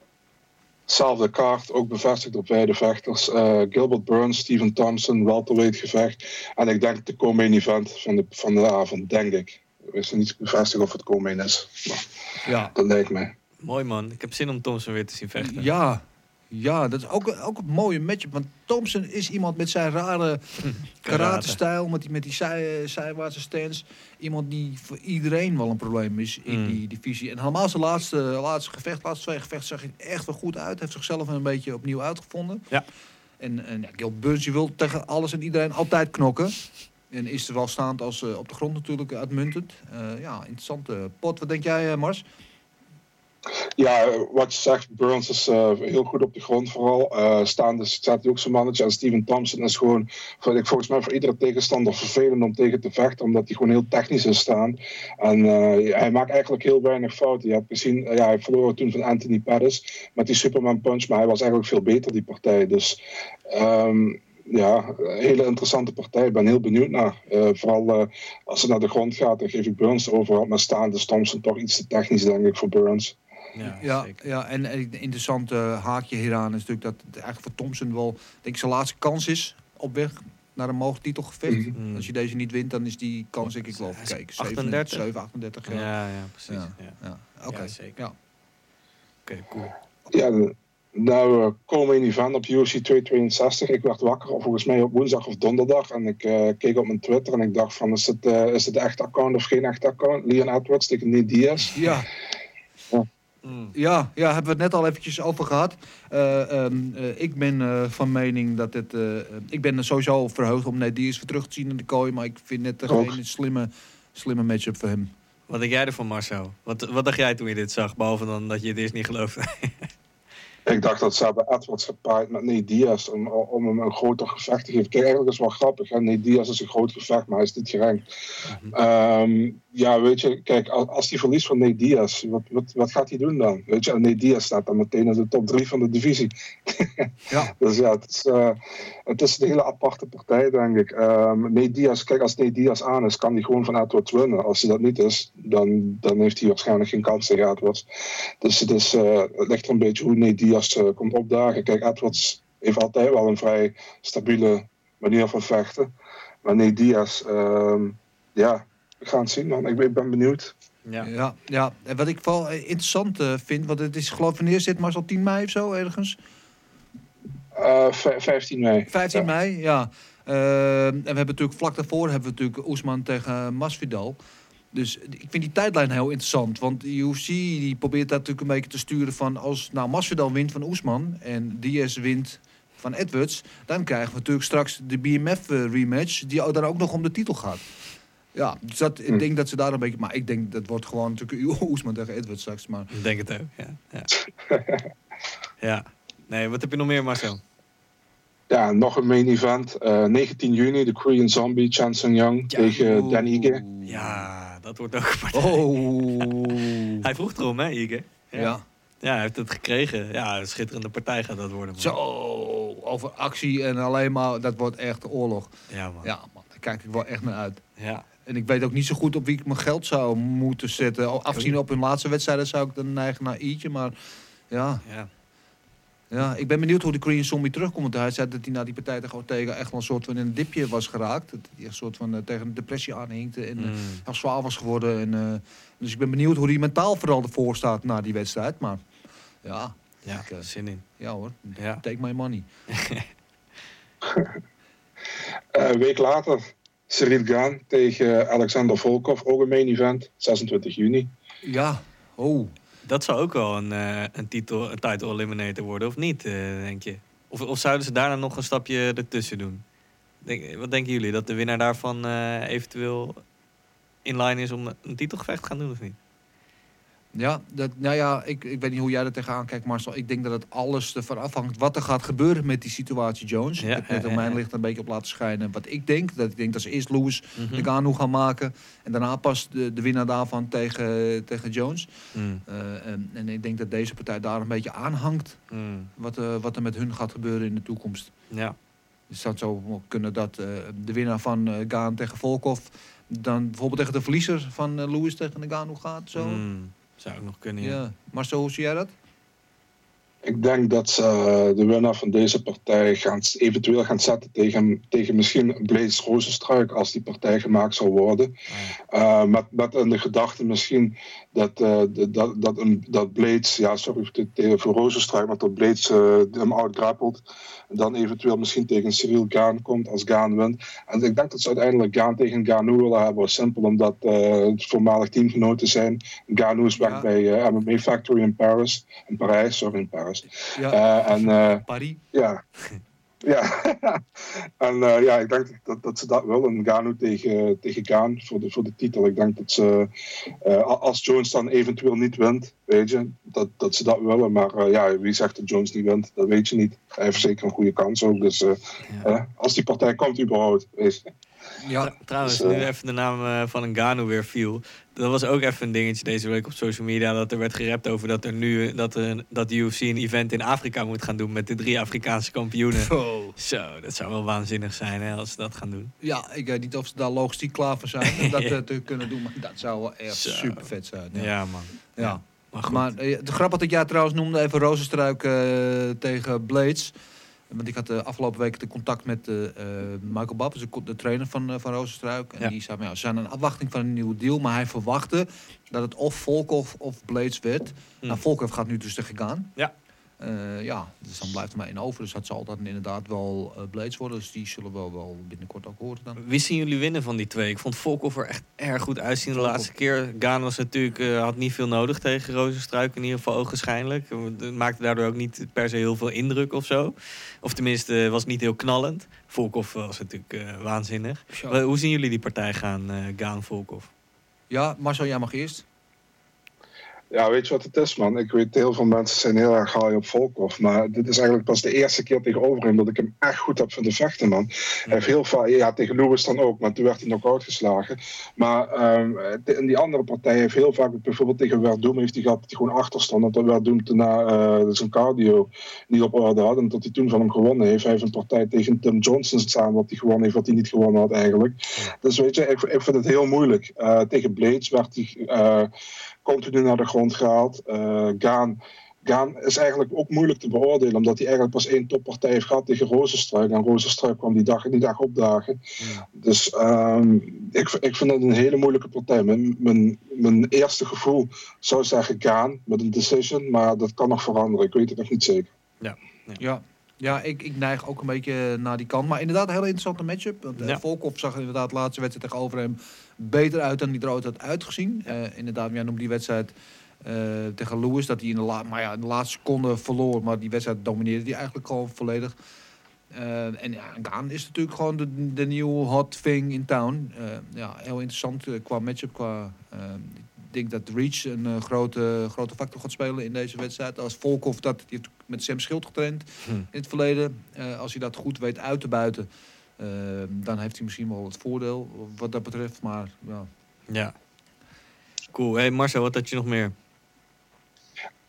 Zelfde kaart, ook bevestigd op beide vechters. Eh, Gilbert Burns, Steven Thompson, welterweight gevecht. En ik denk de co-main event van de, van de avond, denk ik. Is niet bevestigd of het co-main is. Maar Ja. Dat lijkt mij. Mooi man. Ik heb zin om Thompson weer te zien vechten. Ja, ja, dat is ook, ook een mooie matchup. Want Thompson is iemand met zijn rare karate-stijl, met die, met die zij, zijwaartse stance. Iemand die voor iedereen wel een probleem is in Mm. die divisie. En helemaal zijn laatste, laatste gevecht, laatste twee gevechten, zag hij echt wel goed uit. Heeft zichzelf een beetje opnieuw uitgevonden. Ja. En, en ja, Gil Burns wil tegen alles en iedereen altijd knokken. En is er wel staand als eh, op de grond natuurlijk uitmuntend. Eh, ja, interessante pot. Wat denk jij, eh, Mars? Ja, wat je zegt, Burns is heel goed op de grond vooral. Eh staande staat hij ook zo'n mannetje. En Steven Thompson is gewoon, ik, volgens mij voor iedere tegenstander vervelend om tegen te vechten. Omdat hij gewoon heel technisch is staan. En hij maakt eigenlijk heel weinig fouten. Je hebt gezien, ja, hij verloor toen van Anthony Pettis met die Superman punch. Maar hij was eigenlijk veel beter die partij. Dus ehm, ja, een hele interessante partij. Ik ben heel benieuwd naar. Eh, vooral eh, als het naar de grond gaat, dan geef ik Burns overal. Maar staande is Thompson toch iets te technisch, denk ik, voor Burns. Ja, Ja, zeker. ja en een interessant eh, haakje hieraan is natuurlijk dat het eigenlijk voor Thompson wel denk ik, zijn laatste kans is op weg naar een mogelijk titelgevecht. Mhm. Als je deze niet wint, dan is die kans denk ik wel verkeken. 38? 7, 38 Ja, ja, precies. Ja. Ja. Ja. Oké, Ja, zeker. ja. Oké, cool. Ja, de- nou, we komen in event op UFC 262. Ik werd wakker volgens mij op woensdag of donderdag. En ik eh, keek op mijn Twitter en ik dacht van, is het, eh, is het een echt account of geen echt account? Leon Edwards tegen Nate Diaz. Ja. Mm. Ja, ja, hebben we het net al eventjes over gehad. Eh, ehm, eh, ik ben eh, van mening dat het... eh, eh, ik ben er sowieso verheugd om Nate Diaz weer terug te zien in de kooi. Maar ik vind het Ook. geen slimme, slimme matchup voor hem. Wat denk jij ervan, Marcel? Wat, wat dacht jij toen je dit zag? Behalve dan dat je het eerst niet geloofde. Ik dacht dat ze hebben Edwards gepaaid met Nate Diaz om, om hem een groter gevecht te geven. Kijk, eigenlijk is het wel grappig. Hè? Nate Diaz is een groot gevecht, maar hij is niet gerankt. Ehm, ja, weet je, kijk, als, hij verliest van Nate Diaz, wat, wat, wat gaat hij doen dan? Weet je, en Nate Diaz staat dan meteen in de top 3 van de divisie. Ja. Dus ja, het is, eh, het is een hele aparte partij, denk ik. Nate Diaz, kijk, als Nate Diaz aan is, kan hij gewoon van Edwards winnen. Als hij dat niet is, dan, dan heeft hij waarschijnlijk geen kans tegen Edwards. Dus het, is, eh, het ligt er een beetje hoe Nate Diaz eh, komt opdagen. Kijk, Edwards heeft altijd wel een vrij stabiele manier van vechten. Maar Nate Diaz, ehm, ja, we gaan het zien, man. Ik ben, benieuwd. ja. Ja, ja. En wat ik wel eh, interessant eh, vind, want het is geloof ik wanneer zit Marcel 10 mei of zo ergens? Eh, vij- 15 mei. 15 Ja. mei, ja. Eh, en we hebben natuurlijk vlak daarvoor hebben we natuurlijk Oesman tegen Masvidal. Dus ik vind die tijdlijn heel interessant. Want de UFC die probeert dat natuurlijk een beetje te sturen van... als nou Masvidal wint van Oesman en Diaz wint van Edwards... dan krijgen we natuurlijk straks de BMF-rematch... die ook- dan ook nog om de titel gaat. Ja, dus dat, Hm. ik denk dat ze daar een beetje... Maar ik denk dat wordt gewoon natuurlijk Oesman tegen Edwards straks. Maar Ik denk het ook, ja. Ja. ja. Nee, wat heb je nog meer, Marcel? Ja, nog een main event. Eh, 19 juni, de Korean Zombie, Chan Sung Young tegen Dan Ige. Ja, dat wordt ook een partij. Oh. Hij vroeg erom, hè, Ige? ja. Ja, hij heeft het gekregen. Ja, een schitterende partij gaat dat worden. man. Zo, over actie en alleen maar... Dat wordt echt oorlog. Ja, man. Ja, man, daar kijk ik wel echt naar uit. Ja. En ik weet ook niet zo goed op wie ik mijn geld zou moeten zetten. Afgezien op hun laatste wedstrijden zou ik dan neigen naar Ietje. Maar ja, ja. Ja, ik ben benieuwd hoe de Korean Zombie terugkomt. Want hij zei dat hij na die partij tegen Ortega echt wel een soort van in een dipje was geraakt. Dat hij een soort van eh, tegen een depressie aanhinkte en eh, Mm. heel zwaar was geworden. En, eh, dus ik ben benieuwd hoe hij mentaal vooral ervoor staat na die wedstrijd. Maar ja, Ja, Ik, zin in. ja hoor, Ja. Take my money. Een week later, Cyril Gaan tegen Alexander Volkov, ook een main event, 26 juni. Ja, oh. Dat zou ook wel een, eh, een, titel, een title eliminator worden, of niet, eh, denk je? Of, of zouden ze daarna nog een stapje ertussen doen? Denk, wat denken jullie? Dat de winnaar daarvan eh, eventueel in line is om een titelgevecht te gaan doen, of niet? Ja, dat, nou ja, ik, ik weet niet hoe jij er tegenaan kijkt, Marcel. Ik denk dat het alles ervan afhangt wat er gaat gebeuren met die situatie Jones. Ja, ik heb ja, mijn licht een beetje op laten schijnen. Wat ik denk, dat ik denk dat ze eerst Lewis Mhm. de Gano gaan maken. En daarna pas de, de winnaar daarvan tegen, tegen Jones. Mm, Eh, en, en ik denk dat deze partij daar een beetje aanhangt. mm, Wat, eh, wat er met hun gaat gebeuren in de toekomst. ja. Dus het zou zo kunnen dat eh, de winnaar van Gaan tegen Volkov... dan bijvoorbeeld tegen de verliezer van Lewis tegen de Gano gaat. Zo. Zou ook nog kunnen, ja. Ja. Marcel, hoe zie jij dat? Ik denk dat ze eh, de winnaar van deze partij gaan, eventueel gaan zetten tegen, tegen misschien Blaze Rozenstruik als die partij gemaakt zou worden. Uh, met, met in de gedachte misschien dat, uh, dat, dat, een, dat Blades, ja sorry voor Rozenstruik, maar dat Blades hem outgrappelt. En dan eventueel misschien tegen Cyril Gaan komt als Gaan wint. En ik denk dat ze uiteindelijk Gaan tegen Ganu willen hebben. Simpel omdat het voormalig teamgenoten zijn. Ganu is weg ja. bij MMA Factory in Paris. In Parijs, sorry in Parijs. Ja. Uh, en, Paris. Ja. ja. en uh, ja, ik denk dat, dat ze dat willen. Ganu tegen, tegen Gaan voor de, voor de titel. Ik denk dat ze, als Jones dan eventueel niet wint, weet je, dat, dat ze dat willen. Maar ja, wie zegt dat Jones niet wint, dat weet je niet. Hij heeft zeker een goede kans ook. Dus ja. als die partij komt überhaupt, weet je. Ja, trouwens, dus, uh, nu even de naam uh, van een Gano weer viel. Dat was ook even een dingetje deze week op social media. Dat er werd gerept over dat er nu dat, er, dat de UFC een event in Afrika moet gaan doen met de drie Afrikaanse kampioenen. Oh. Zo, dat zou wel waanzinnig zijn hè, als ze dat gaan doen. Ja, ik weet niet of ze daar logistiek klaar voor zijn om dat ja. te kunnen doen. Maar dat zou wel echt Zo. super vet zijn. Ja, ja man. Ja. ja. Maar, goed. maar de grappig dat jij trouwens noemde even Rozenstruik uh, tegen Blades. Want ik had de afgelopen week de contact met uh, Michael Babb, de, de trainer van, van Rozenstruik. En Ja. die zei, ja, ze zijn in afwachting van een nieuwe deal. Maar hij verwachtte dat het of Volkov of Blades werd. Hm. Nou, Volkov gaat nu dus tegen Gaan. Ja. Eh, ja, dus dan blijft er maar één over. Dus dat zal dan inderdaad wel eh, Blades worden. Dus die zullen we wel, wel binnenkort ook horen dan. Wie zien jullie winnen van die twee? Ik vond Volkov er echt erg goed uitzien de laatste keer. Gaan was natuurlijk, eh, had niet veel nodig tegen Rozenstruik, in ieder geval ogenschijnlijk. Het maakte daardoor ook niet per se heel veel indruk of zo. Of tenminste, was niet heel knallend. Volkov was natuurlijk waanzinnig. Hoe zien jullie die partij gaan, eh Gaan Volkov? Ja, Marcel, jij mag eerst. Ja, weet je wat het is, man? Ik weet, heel veel mensen zijn heel erg haai op Volkov. Maar dit is eigenlijk pas de eerste keer tegenover hem dat ik hem echt goed heb vinden vechten, man. Hij heeft heel vaak, ja, tegen Lewis dan ook, maar toen werd hij knock-out geslagen. Maar de- in die andere partij heeft heel vaak, bijvoorbeeld tegen Verdum, heeft hij gehad dat hij gewoon achter stond. Dat Verdum daarna eh, zijn cardio niet op orde had. En dat hij toen van hem gewonnen heeft. Hij heeft een partij tegen Tim Johnson samen, wat hij gewonnen heeft, wat hij niet gewonnen had eigenlijk. Dus weet je, ik, ik vind het heel moeilijk. Eh, tegen Blades werd hij eh, continu naar de grond gehaald. Eh Gaan, Gaan is eigenlijk ook moeilijk te beoordelen, omdat hij eigenlijk pas één toppartij heeft gehad tegen Rozenstruik. En Rozenstruik kwam die dag, die dag opdagen. Dus ehm, ik, ik vind het een hele moeilijke partij. Mijn, mijn, mijn eerste gevoel zou zeggen Gaan met een decision, maar dat kan nog veranderen. Ik weet het nog niet zeker. Ja, ja ik, ik neig ook een beetje naar die kant. Maar inderdaad, een hele interessante matchup. Want, eh, Ja. Volkov zag er inderdaad de laatste wedstrijd tegenover hem beter uit dan die er ooit had uitgezien. Eh, inderdaad, jij noemt die wedstrijd eh, tegen Lewis, dat hij in de, la maar ja, in de laatste seconde verloor. Maar die wedstrijd domineerde hij eigenlijk gewoon volledig. En ja, Gaan is natuurlijk gewoon de, de nieuwe hot thing in town. Ja, heel interessant qua matchup. Qua, denk dat Reach een eh, grote, grote factor gaat spelen in deze wedstrijd. Als Volkov dat die heeft met Sam Schild getraind Hm. in het verleden. Eh, als hij dat goed weet uit te buiten, eh, dan heeft hij misschien wel het voordeel wat dat betreft. Maar ja, Ja. Cool. Hey Marcel, wat had je nog meer?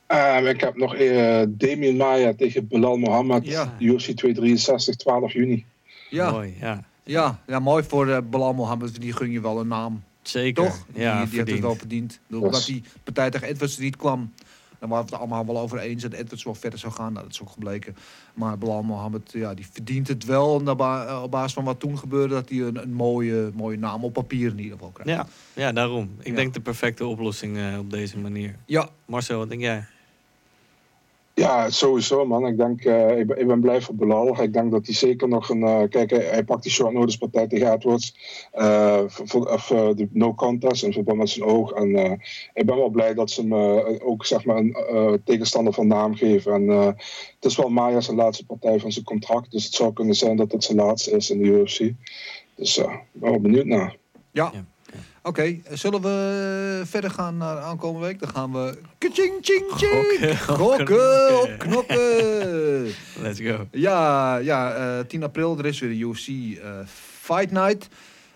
Ehm, ik heb nog eh Damien Maya tegen Bilal Mohammed, Ja. UFC 263, 12 juni. ja, Mooi, ja. ja, ja mooi voor uh, Bilal Mohammed. Die gun je wel een naam. Zeker. Toch? Ja, die, die heeft het wel verdiend. Ik bedoel, Yes. Dat die partij tegen Edwards niet kwam. Dan waren we het allemaal wel over eens dat Edwards wel verder zou gaan. Nou, dat is ook gebleken. Maar Bilal Mohammed, ja, die verdient het wel. Op, ba- eh, op basis van wat toen gebeurde, dat hij een, een mooie, mooie naam op papier in ieder geval krijgt. Ja, ja, daarom. Ik Ja. denk de perfecte oplossing eh, op deze manier. Ja, Marcel, wat denk jij? Ja, sowieso man. Ik, denk, eh, ik, ben, ik ben blij voor Bilal. Ik denk dat hij zeker nog een... eh, kijk, hij, hij pakt die short notice partij tegen Edwards. eh, voor, of eh, de no contest in verband met zijn oog. En eh, ik ben wel blij dat ze hem ook zeg maar een eh, tegenstander van naam geven. En eh, het is wel Maya zijn laatste partij van zijn contract. Dus het zou kunnen zijn dat het zijn laatste is in de UFC. Dus eh, ik ben wel benieuwd naar. Ja. Ja. Oké, zullen we verder gaan naar aankomende week? Dan gaan we... Kaching, ching, ching! Gokken, op knokken! Let's go. Ja, ja eh, 10 april, er is weer de UFC eh, Fight Night.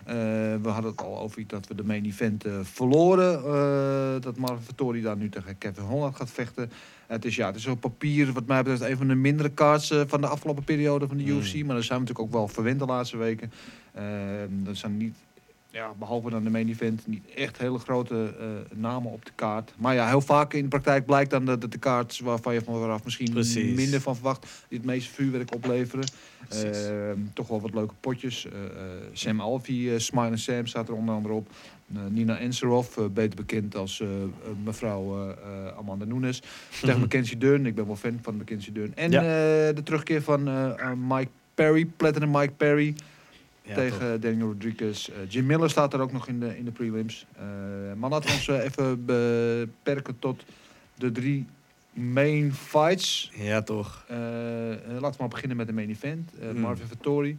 Eh, we hadden het al over dat we de main event verloren. dat Marvin Vittori daar nu tegen Kevin Holland gaat vechten. het is ja, het is op papier wat mij betreft een van de mindere kaarts van de afgelopen periode van de Hmm. UFC. Maar daar zijn we natuurlijk ook wel verwend de laatste weken. Er zijn niet ja, behalve dan de main event, niet echt hele grote eh, namen op de kaart. Maar ja, heel vaak in de praktijk blijkt dan dat de kaart waarvan je vanaf misschien Precies. minder van verwacht, die het meeste vuurwerk opleveren. Ehm, toch wel wat leuke potjes. Eh, eh, Sam Alfie, Smile Sam staat er onder andere op. Nina Enserov, eh, beter bekend als mevrouw Amanda Nunes. Tegen Mhm. Mackenzie Dern, ik ben wel fan van Mackenzie Dern. En Ja. de terugkeer van Mike Perry, Platinum Mike Perry. Ja, tegen Daniel Rodriguez. Eh, Jim Miller staat er ook nog in de, in de prelims. Eh, maar laten we ons eh, even beperken tot de drie main fights. Ja, toch. Laten we maar beginnen met de main event. Mm. Marvin Vettori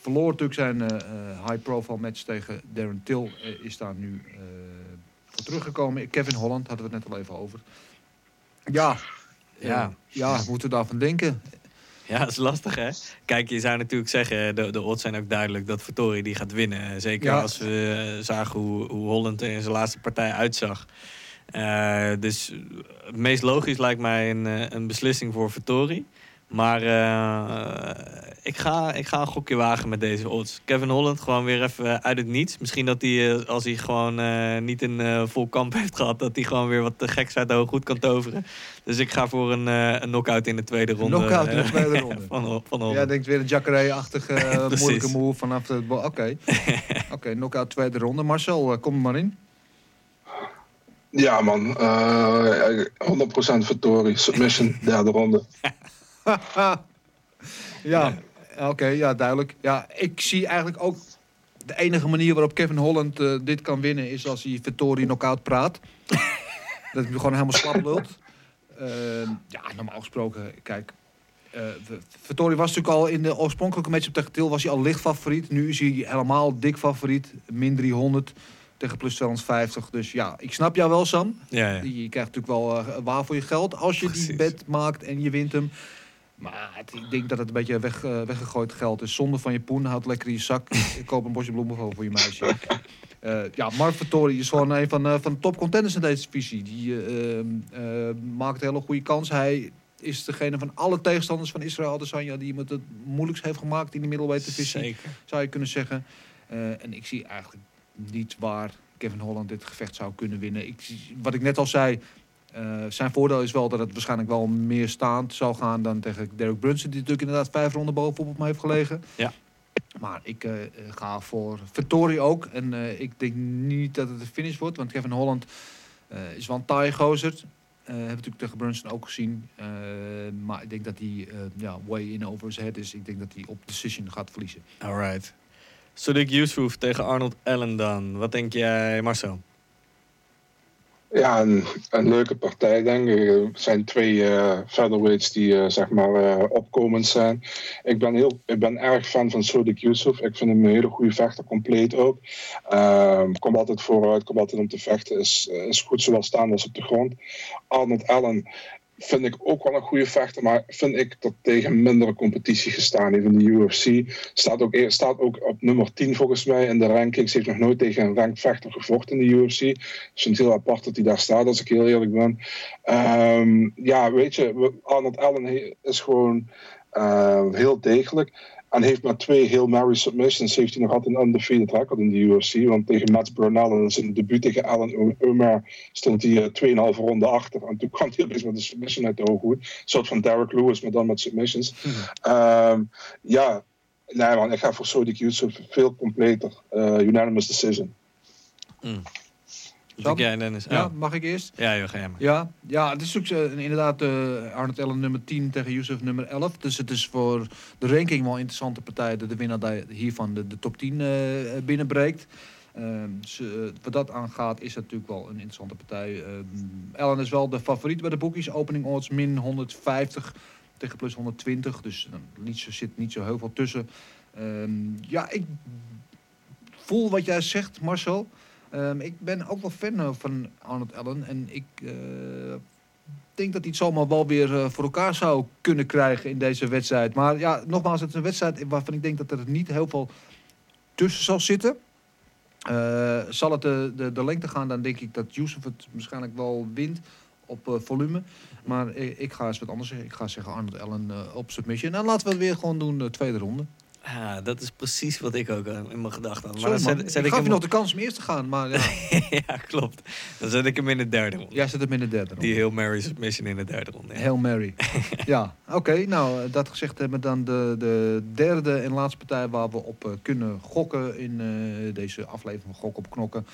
verloor natuurlijk zijn high-profile match tegen Darren Till. is daar nu voor teruggekomen. Kevin Holland hadden we het net al even over. Ja, Ja. ja, ja moeten we daarvan denken? Ja, dat is lastig hè. Kijk, je zou natuurlijk zeggen, de, de odds zijn ook duidelijk dat Vittori die gaat winnen. Zeker Ja. als we eh, zagen hoe, hoe Holland er in zijn laatste partij uitzag. Eh, dus het meest logisch lijkt mij een, eh, een beslissing voor Vittori. Maar eh, ik, ga, ik ga een gokje wagen met deze odds. Kevin Holland gewoon weer even uit het niets. Misschien dat hij, eh, als hij gewoon eh, niet een eh, vol kamp heeft gehad... dat hij gewoon weer wat te geks uit de hoog goed kan toveren. Dus ik ga voor een, eh een knockout in de tweede ronde. Knockout in de tweede ronde. van, van Holland. Ja, denkt weer een Jacare-achtige moeilijke move vanaf de... bo- Oké, Oké, knockout tweede ronde. Marcel, kom er maar in. Ja, man. eh 100% Vittori. Submission, derde ronde. ja, oké, ja, duidelijk. Ja, ik zie eigenlijk ook de enige manier waarop Kevin Holland eh, dit kan winnen is als hij Vittori knockout praat. dat hij gewoon helemaal slap lult. Ehm, ja, normaal gesproken, kijk. Vittori was natuurlijk al in de oorspronkelijke matchup tegen Til was hij al licht favoriet. Nu is hij helemaal dik favoriet. Min 300 tegen plus 250. Dus ja, ik snap jou wel, Sam. Ja, ja. Je krijgt natuurlijk wel eh, waar voor je geld als je die bet maakt en je wint hem. Maar het- ik denk dat het een beetje weg, eh, weggegooid geld is. Zonde van je poen, houd lekker in je zak. Ik koop een bosje bloemen voor voor je meisje. Eh, ja, Mark Vittori is gewoon een van, eh, van de top contenders in deze divisie. Die eh, ehm, eh, maakt een hele goede kans. Hij is degene van alle tegenstanders van Israël Adesanya die het het moeilijkst heeft gemaakt in de middleweight divisie Zeker. zou je kunnen zeggen. En ik zie eigenlijk niet waar Kevin Holland dit gevecht zou kunnen winnen. Ik, wat ik net al zei, eh, zijn voordeel is wel dat het waarschijnlijk wel meer staand zou gaan dan tegen Derek Brunson, die natuurlijk inderdaad vijf ronden bovenop op me heeft gelegen. Ja. Maar ik eh, ga voor Vittori ook. En eh, ik denk niet dat het een finish wordt, want Kevin Holland is wel een taaie gozer. Hebben we natuurlijk tegen Brunson ook gezien. Maar ik denk dat hij ja, way in over zijn head is. Ik denk dat hij op decision gaat verliezen. Alright. Sadiq Yusuf tegen Arnold Allen dan. Wat denk jij, Marcel? Ja, een, leuke partij, denk ik. Er zijn twee eh featherweights die eh, zeg maar eh, opkomend zijn. Ik ben, heel, ik ben erg fan van Sodiq Yusuf. Ik vind hem een hele goede vechter, compleet ook. Ehm komt altijd vooruit, komt altijd om te vechten. Is, is goed zowel staan als op de grond. Arnold Allen vind ik ook wel een goede vechter, maar vind ik dat tegen mindere competitie gestaan heeft in de UFC. Staat ook, eer- staat ook op nummer 10 volgens mij in de rankings. Heeft nog nooit tegen een ranked vechter gevochten in de UFC. Ik vind het heel apart dat hij daar staat, als ik heel eerlijk ben. Ehm, ja, weet je, Arnold Allen is gewoon eh, heel degelijk. En heeft maar twee heel Mary submissions. Heeft hij nog altijd een undefeated record in de UFC. Want tegen Mats Burnell in zijn debuut tegen Alan Omer stond hij eh, 2,5 ronde achter. En toen kwam hij opeens met een submission uit de hooghoed. Een soort van Derek Lewis, maar dan met submissions. Ehm, ja, nee man, ik ga voor Yusuf veel completer. Eh, unanimous decision. Wat denk jij, Dennis? Ja, Oh. mag ik eerst? Ja, joh, ga jij maar. Ja, ja het is natuurlijk eh, inderdaad eh Arnold Allen nummer 10 tegen Yusuf nummer 11. Dus het is voor de ranking wel een interessante partij dat de winnaar daar- hiervan de, de top 10 eh, binnenbreekt. Ehm, dus, wat dat aangaat is dat natuurlijk wel een interessante partij. Ehm Allen is wel de favoriet bij de boekjes. Opening odds min 150 tegen plus 120. Dus er niet zo, zit niet zo heel veel tussen. Ehm, ja, ik voel wat jij zegt, Marcel. Ehm, ik ben ook wel fan eh, van Arnold Allen. En ik eh, denk dat hij het zomaar wel weer eh, voor elkaar zou kunnen krijgen in deze wedstrijd. Maar ja, nogmaals, het is een wedstrijd waarvan ik denk dat er niet heel veel tussen zal zitten. Zal het de, de, lengte gaan, dan denk ik dat Yusuf het waarschijnlijk wel wint op volume. Maar ik, ga eens wat anders zeggen. Ik ga zeggen Arnold Allen op submission. En laten we het weer gewoon doen, de tweede ronde. Ja, dat is precies wat ik ook eh, in mijn gedachten had. Dan man. zet, ik gaf je nog de kans om eerst te gaan, maar ja. ja, klopt. Dan zet ik hem in de derde ronde. Jij zet hem in de derde ronde. Die heel Mary submission in de derde ronde. ja. Hail Mary. ja, oké. nou, eh, dat gezegd hebben we dan de, de derde en laatste partij waar we op eh, kunnen gokken in eh, deze aflevering van Gok op Knokken.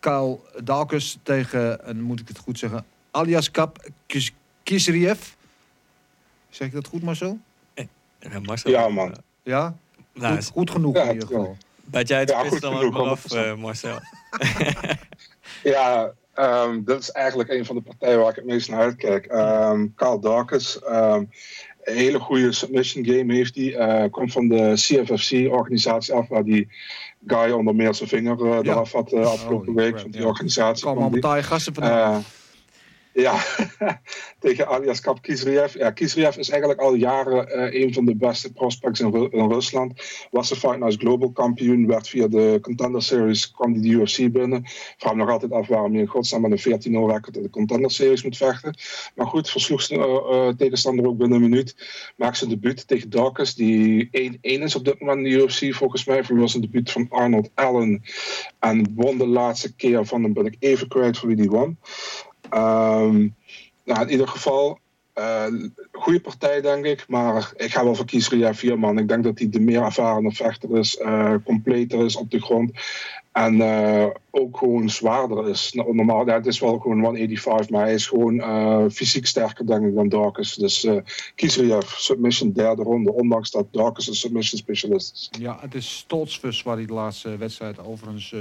Kyle Dawkins tegen, en moet ik het goed zeggen, alias Kap Kis- Kisriev. Zeg ik dat goed, Marcel? Ja, Marcel, Ja, man. Ja? Nou, goed, goed genoeg Ja, in ieder geval. Bijt jij het Ja, goed dan ook genoeg, maar af, 100%. eh, Marcel? Ja, ehm, dat is eigenlijk een van de partijen waar ik het meest naar uitkijk. Ehm Carl Dawkins, ehm, een hele goede submission game heeft hij. Eh, komt van de CFFC-organisatie af, waar die guy onder meer zijn vinger Ja. eraf had eh, afgelopen week. crap, Van die organisatie. Allemaal gasten vandaan. Ja, tegen alias Kap Kisriev. Ja, Kisriev is eigenlijk al jaren eh, een van de beste prospects in, in Rusland. Was een Fight Night Global kampioen, werd via de Contender Series, kwam die de UFC binnen. Vraag nog altijd af waarom je in godsnaam met een 14-0 record in de Contender Series moet vechten. Maar goed, versloeg zijn eh, eh, tegenstander ook binnen een minuut. Maakt zijn debuut tegen Dawkins, die 1-1 is op dit moment in de UFC volgens mij. Voor was een debuut van Arnold Allen. En won de laatste keer van hem, ben ik even kwijt voor wie die won. Ehm, nou, in ieder geval, eh goede partij denk ik, maar ik ga wel voor Kiesriev hier man. Ik denk dat hij de meer ervaren vechter is, eh, completer is op de grond en eh, ook gewoon zwaarder is. Normaal, ja, het is wel gewoon 185, maar hij is gewoon eh, fysiek sterker denk ik dan Darkus. Dus eh Kiesriev, submission derde ronde, ondanks dat Darkus een submission specialist is. Ja, het is Stoltzfus waar hij de laatste wedstrijd overigens eh,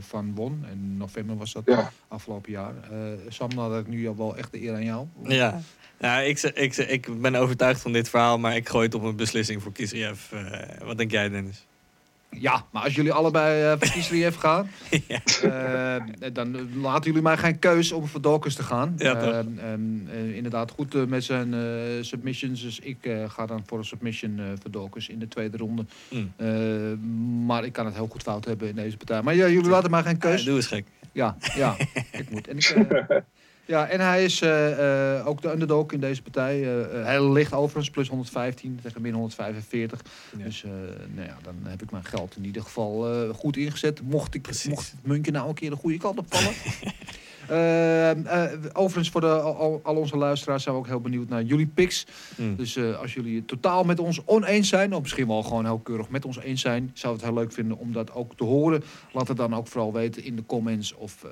van won. In november was dat Ja. afgelopen jaar. Eh Sam, nou dat ik nu al wel echt de eer aan jou. Ja. Ja, ik, ik, ik ben overtuigd van dit verhaal, maar ik gooi het op een beslissing voor. Eh, wat denk jij, Dennis? Ja, maar als jullie allebei eh voor Kisriev gaan, ja. eh, dan laten jullie mij geen keus om voor Dawkins te gaan. Ja, toch? Eh, ehm, eh, inderdaad, goed met zijn submissions. Dus ik ga dan voor een submission voor Dawkins in de tweede ronde. Mm. Eh, maar ik kan het heel goed fout hebben in deze partij. Maar ja, jullie laten mij geen keus. Doe eens gek. Ja, ja, ik moet. En, ik, ja, en hij is eh, eh, ook de underdog in deze partij. Eh, hij ligt overigens plus 115 tegen min 145. Ja. Dus nou ja, dan heb ik mijn geld in ieder geval goed ingezet. Mocht, ik, Precies. mocht het muntje nou een keer de goede kant op vallen. Eh, eh, overigens, voor de, al, al onze luisteraars zijn we ook heel benieuwd naar jullie picks. Mm. Dus eh, als jullie het totaal met ons oneens zijn, of misschien wel gewoon heel keurig met ons eens zijn, zou het heel leuk vinden om dat ook te horen. Laat het dan ook vooral weten in de comments of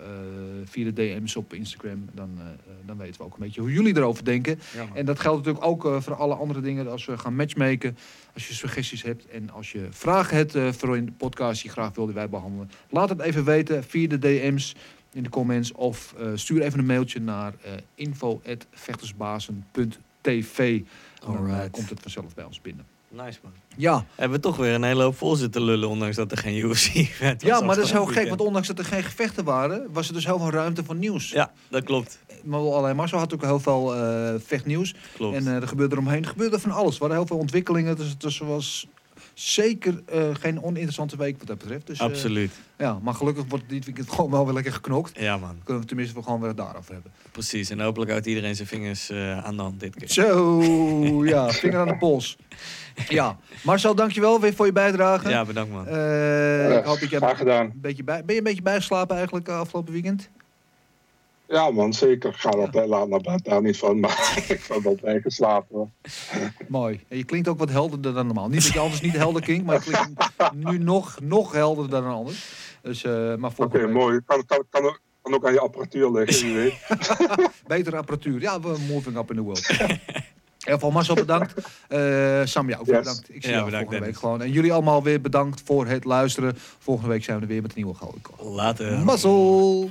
via de DM's op Instagram. Dan, dan weten we ook een beetje hoe jullie erover denken. Ja. En dat geldt natuurlijk ook voor alle andere dingen als we gaan matchmaken. Als je suggesties hebt en als je vragen hebt voor in de podcast die graag wilden wij behandelen. Laat het even weten via de DM's in de comments of eh, stuur even een mailtje naar eh info.vechtersbazen.tv. Dan eh, komt het vanzelf bij ons binnen. Nice, man. Ja, Hebben we toch weer een hele hoop vol zitten lullen, ondanks dat er geen UFC-vet ja maar dat is heel gek, want ondanks dat er geen gevechten waren, was er dus heel veel ruimte voor nieuws. Ja, dat klopt. Maar alleen Marcel had ook heel veel eh, vechtnieuws. klopt. En eh, er gebeurde eromheen, er gebeurde van alles. Er waren heel veel ontwikkelingen, dus het was zeker eh, geen oninteressante week wat dat betreft. Dus, eh, Absoluut. ja, maar gelukkig wordt dit weekend gewoon wel weer lekker geknokt. Ja, man. Dan kunnen we tenminste wel gewoon weer het daarover hebben. Precies. En hopelijk houdt iedereen zijn vingers eh, aan de hand dit keer. Zo, ja, vinger aan de pols. Ja, Marcel, dankjewel weer voor je bijdrage. Ja, bedankt, man. Eh, ik hoop dat je Graag gedaan. een beetje bij, ben je een beetje bijgeslapen eigenlijk afgelopen weekend? Ja man, zeker. Ik ga altijd laat naar bed, daar niet van, maar ik ben wel bijgeslapen. Mooi. En je klinkt ook wat helderder dan normaal. Niet dat je anders niet helder klinkt, maar je klinkt nu nog, nog helderder dan anders. Dus, eh, maar Oké, mooi. Kan, kan, kan, ook- kan ook aan je apparatuur liggen, wie weet. betere apparatuur. Ja, we moving up in the world. Geval Marcel bedankt. Eh Sam, ja, ook Yes. bedankt. Ik zie Ja, jou bedankt, volgende week gewoon. En jullie allemaal weer bedankt voor het luisteren. Volgende week zijn we er weer met een nieuwe Gouden. Later. Mazzel!